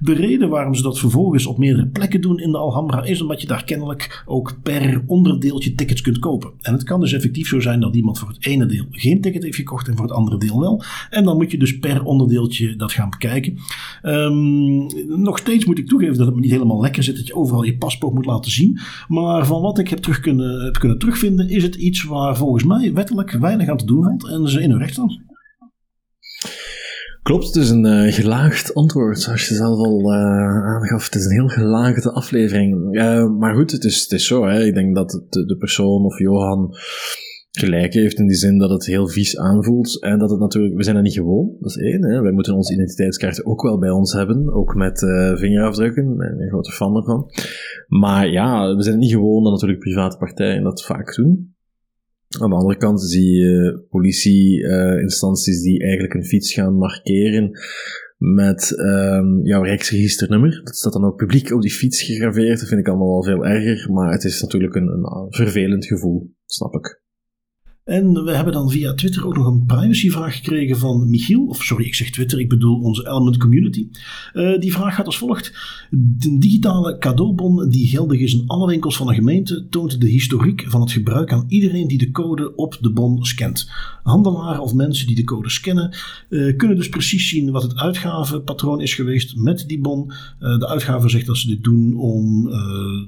De reden waarom ze dat vervolgens op meerdere plekken doen in de Alhambra is omdat je daar kennelijk ook per onderdeeltje tickets kunt kopen. En het kan dus effectief zo zijn dat iemand voor het ene deel geen ticket heeft gekocht en voor het andere deel wel. En dan moet je dus per onderdeeltje dat gaan bekijken. Um, nog steeds moet ik toegeven dat het me niet helemaal lekker zit dat je overal je paspoort moet laten zien. Maar van wat ik heb, terug kunnen, kunnen terugvinden, is het iets waar volgens mij wettelijk weinig aan te doen valt en ze in hun recht staan. Klopt, het is een uh, gelaagd antwoord, zoals je zelf al uh, aangaf. Het is een heel gelaagde aflevering. Uh, maar goed, het is, het is zo. Hè. Ik denk dat de persoon of Johan gelijk heeft in die zin dat het heel vies aanvoelt en dat het natuurlijk, we zijn er niet gewoon, dat is één. Hè. Wij moeten onze identiteitskaart ook wel bij ons hebben, ook met uh, vingerafdrukken, ik ben een grote fan ervan. Maar ja, we zijn niet gewoon dat natuurlijk private partijen dat vaak doen. Aan de andere kant zie je politieinstanties uh, die eigenlijk een fiets gaan markeren met um, jouw rijksregisternummer. Dat staat dan ook publiek op die fiets gegraveerd. Dat vind ik allemaal wel veel erger, maar het is natuurlijk een, een vervelend gevoel, snap ik. En we hebben dan via Twitter ook nog een privacyvraag gekregen van Michiel. Of sorry, ik zeg Twitter, ik bedoel onze Element Community. Uh, die vraag gaat als volgt. De digitale cadeaubon die geldig is in alle winkels van een gemeente toont de historiek van het gebruik aan iedereen die de code op de bon scant. Handelaren of mensen die de code scannen uh, kunnen dus precies zien wat het uitgavenpatroon is geweest met die bon. Uh, de uitgaver zegt dat ze dit doen om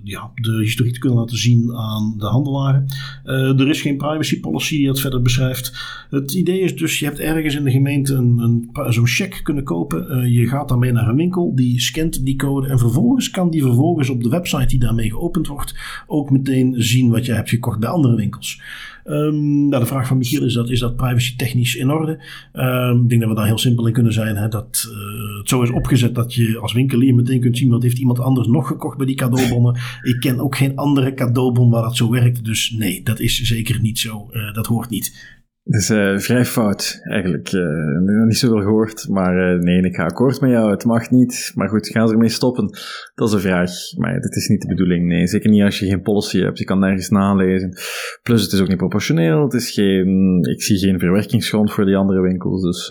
ja, de historiek te kunnen laten zien aan de handelaren. er is geen privacy policy die het verder beschrijft. Het idee is dus, je hebt ergens in de gemeente een, een, zo'n check kunnen kopen. Uh, je gaat daarmee naar een winkel, die scant die code en vervolgens kan die vervolgens op de website die daarmee geopend wordt ook meteen zien wat je hebt gekocht bij andere winkels. Um, nou, de vraag van Michiel is dat, is dat privacy technisch in orde? Um, ik denk dat we daar heel simpel in kunnen zijn. Hè, dat uh, het zo is opgezet dat je als winkelier meteen kunt zien wat heeft iemand anders nog gekocht bij die cadeaubonnen. Ik ken ook geen andere cadeaubon waar dat zo werkt. Dus nee, dat is zeker niet zo. Uh, dat hoort niet. Dus uh, vrij fout, eigenlijk. Uh, niet zoveel gehoord, maar uh, nee, ik ga akkoord met jou. Het mag niet. Maar goed, gaan ze ermee stoppen? Dat is een vraag. Maar dat is niet de bedoeling, nee. Zeker niet als je geen policy hebt. Je kan nergens nalezen. Plus, het is ook niet proportioneel. Het is geen, ik zie geen verwerkingsgrond voor die andere winkels. Dus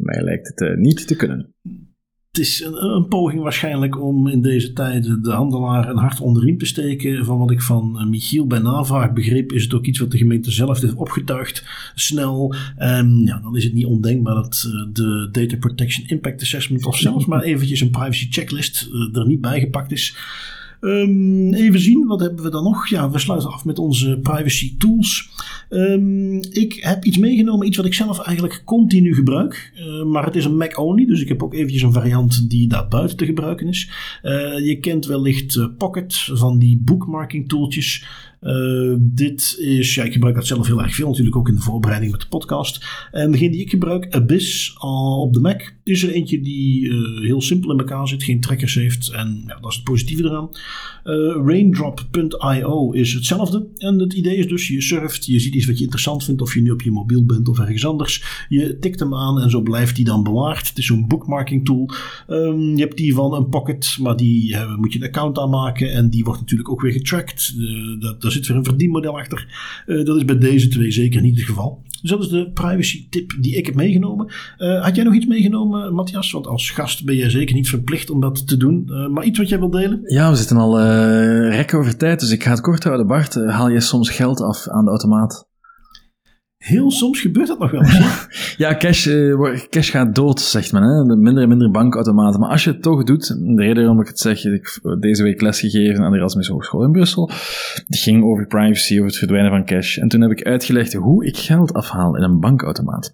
mij lijkt het niet te kunnen het is een, poging waarschijnlijk om in deze tijden de handelaar een hart onder riem te steken. Van wat ik van eh, Michiel bij navraag begreep, is het ook iets wat de gemeente zelf heeft opgetuigd, snel. En ja, dan is het niet ondenkbaar dat eh, de Data Protection Impact Assessment of zelfs maar eventjes een privacy checklist eh, er niet bij gepakt is. Um, even zien, wat hebben we dan nog? Ja, we sluiten af met onze privacy tools. Um, ik heb iets meegenomen, iets wat ik zelf eigenlijk continu gebruik. Uh, maar het is een Mac only, dus ik heb ook eventjes een variant die daar buiten te gebruiken is. Uh, je kent wellicht uh, Pocket van die bookmarking tooltjes. Dit is, ja, ik gebruik dat zelf heel erg veel, natuurlijk ook in de voorbereiding met de podcast. En degene die ik gebruik, Abyss op de Mac, is er eentje die uh, heel simpel in elkaar zit, geen trackers heeft. En ja, dat is het positieve eraan. Uh, Raindrop.io is hetzelfde. En het idee is dus, je surft, je ziet iets wat je interessant vindt, of je nu op je mobiel bent of ergens anders. Je tikt hem aan en zo blijft die dan bewaard. Het is zo'n bookmarking tool. Um, je hebt die van een Pocket, maar die moet je een account aanmaken. En die wordt natuurlijk ook weer getracked. dat zit weer een verdienmodel achter. Dat is bij deze twee zeker niet het geval. Dus dat is de privacy tip die ik heb meegenomen. Uh, had jij nog iets meegenomen, Matthias? Want als gast ben jij zeker niet verplicht om dat te doen. Uh, maar iets wat jij wilt delen? Ja, we zitten al rekken over tijd, dus ik ga het kort houden. Bart, haal je soms geld af aan de automaat? Heel soms gebeurt dat nog wel eens. [laughs] ja, cash, uh, cash gaat dood, zegt men. Hè? Minder en minder bankautomaten. Maar als je het toch doet, de reden waarom ik het zeg, ik heb deze week lesgegeven aan de Erasmus Hogeschool in Brussel. Het ging over privacy, over het verdwijnen van cash. En toen heb ik uitgelegd hoe ik geld afhaal in een bankautomaat.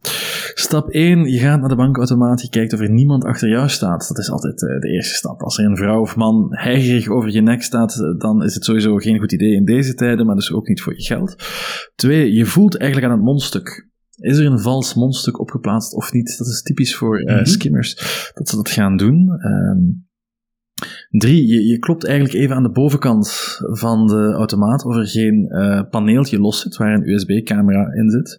Stap 1, je gaat naar de bankautomaat, je kijkt of er niemand achter jou staat. Dat is altijd uh, de eerste stap. Als er een vrouw of man heigerig over je nek staat, dan is het sowieso geen goed idee in deze tijden, maar dus ook niet voor je geld. Twee, je voelt eigenlijk aan het mond mondstuk. Is er een vals mondstuk opgeplaatst of niet? Dat is typisch voor uh, skimmers dat ze dat gaan doen. Um, Drie, je, je, klopt eigenlijk even aan de bovenkant van de automaat of er geen uh, paneeltje los zit waar een USB-camera in zit.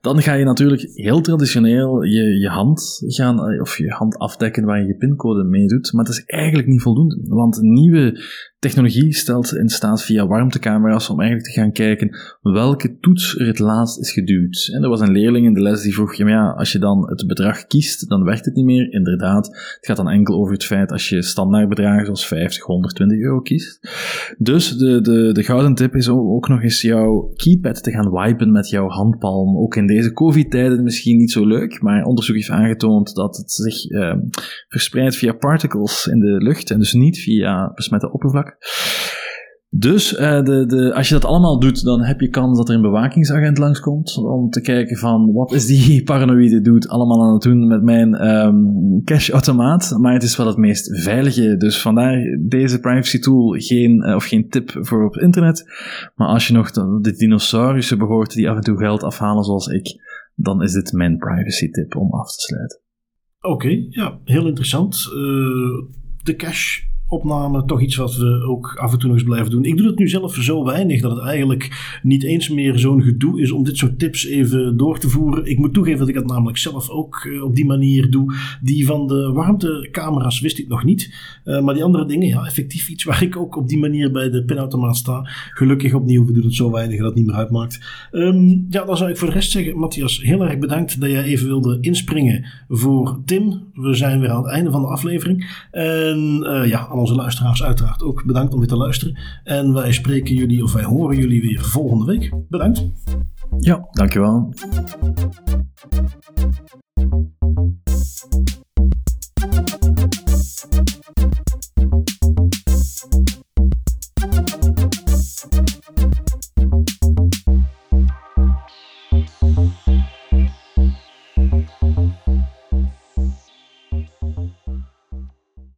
Dan ga je natuurlijk heel traditioneel je, je hand gaan, eh, of je hand afdekken waar je je pincode mee doet. Maar het is eigenlijk niet voldoende, want nieuwe technologie stelt in staat via warmtecamera's om eigenlijk te gaan kijken welke toets er het laatst is geduwd. En er was een leerling in de les die vroeg, ja, als je dan het bedrag kiest, dan werkt het niet meer. Inderdaad, het gaat dan enkel over het feit als je standaard bedragen zoals 50, 120 euro kiest. Dus de, de, de gouden tip is ook nog eens jouw keypad te gaan wipen met jouw handpalm. Ook in deze covid-tijden misschien niet zo leuk, maar onderzoek heeft aangetoond dat het zich eh, verspreidt via particles in de lucht en dus niet via besmette oppervlak. Dus uh, de, de, als je dat allemaal doet, dan heb je kans dat er een bewakingsagent langskomt om te kijken van wat is die [laughs] paranoïde doet allemaal aan het doen met mijn um, cash-automaat. Maar het is wel het meest veilige, dus vandaar deze privacy tool geen, uh, of geen tip voor op internet. Maar als je nog de, de dinosaurussen behoort die af en toe geld afhalen zoals ik, dan is dit mijn privacy tip om af te sluiten. Oké, ja, heel interessant. Uh, de cash opname toch iets wat we ook af en toe nog eens blijven doen. Ik doe het nu zelf zo weinig dat het eigenlijk niet eens meer zo'n gedoe is om dit soort tips even door te voeren. Ik moet toegeven dat ik het namelijk zelf ook eh, op die manier doe. Die van de warmtecamera's wist ik nog niet. Uh, maar die andere dingen, ja, effectief iets waar ik ook op die manier bij de pinautomaat sta. Gelukkig opnieuw, we doen het zo weinig dat het niet meer uitmaakt. Um, ja, dan zou ik voor de rest zeggen, Matthias, heel erg bedankt dat jij even wilde inspringen voor Tim. We zijn weer aan het einde van de aflevering. En uh, ja, onze luisteraars uiteraard ook bedankt om weer te luisteren. En wij spreken jullie, of wij horen jullie weer volgende week. Bedankt. Ja, dankjewel.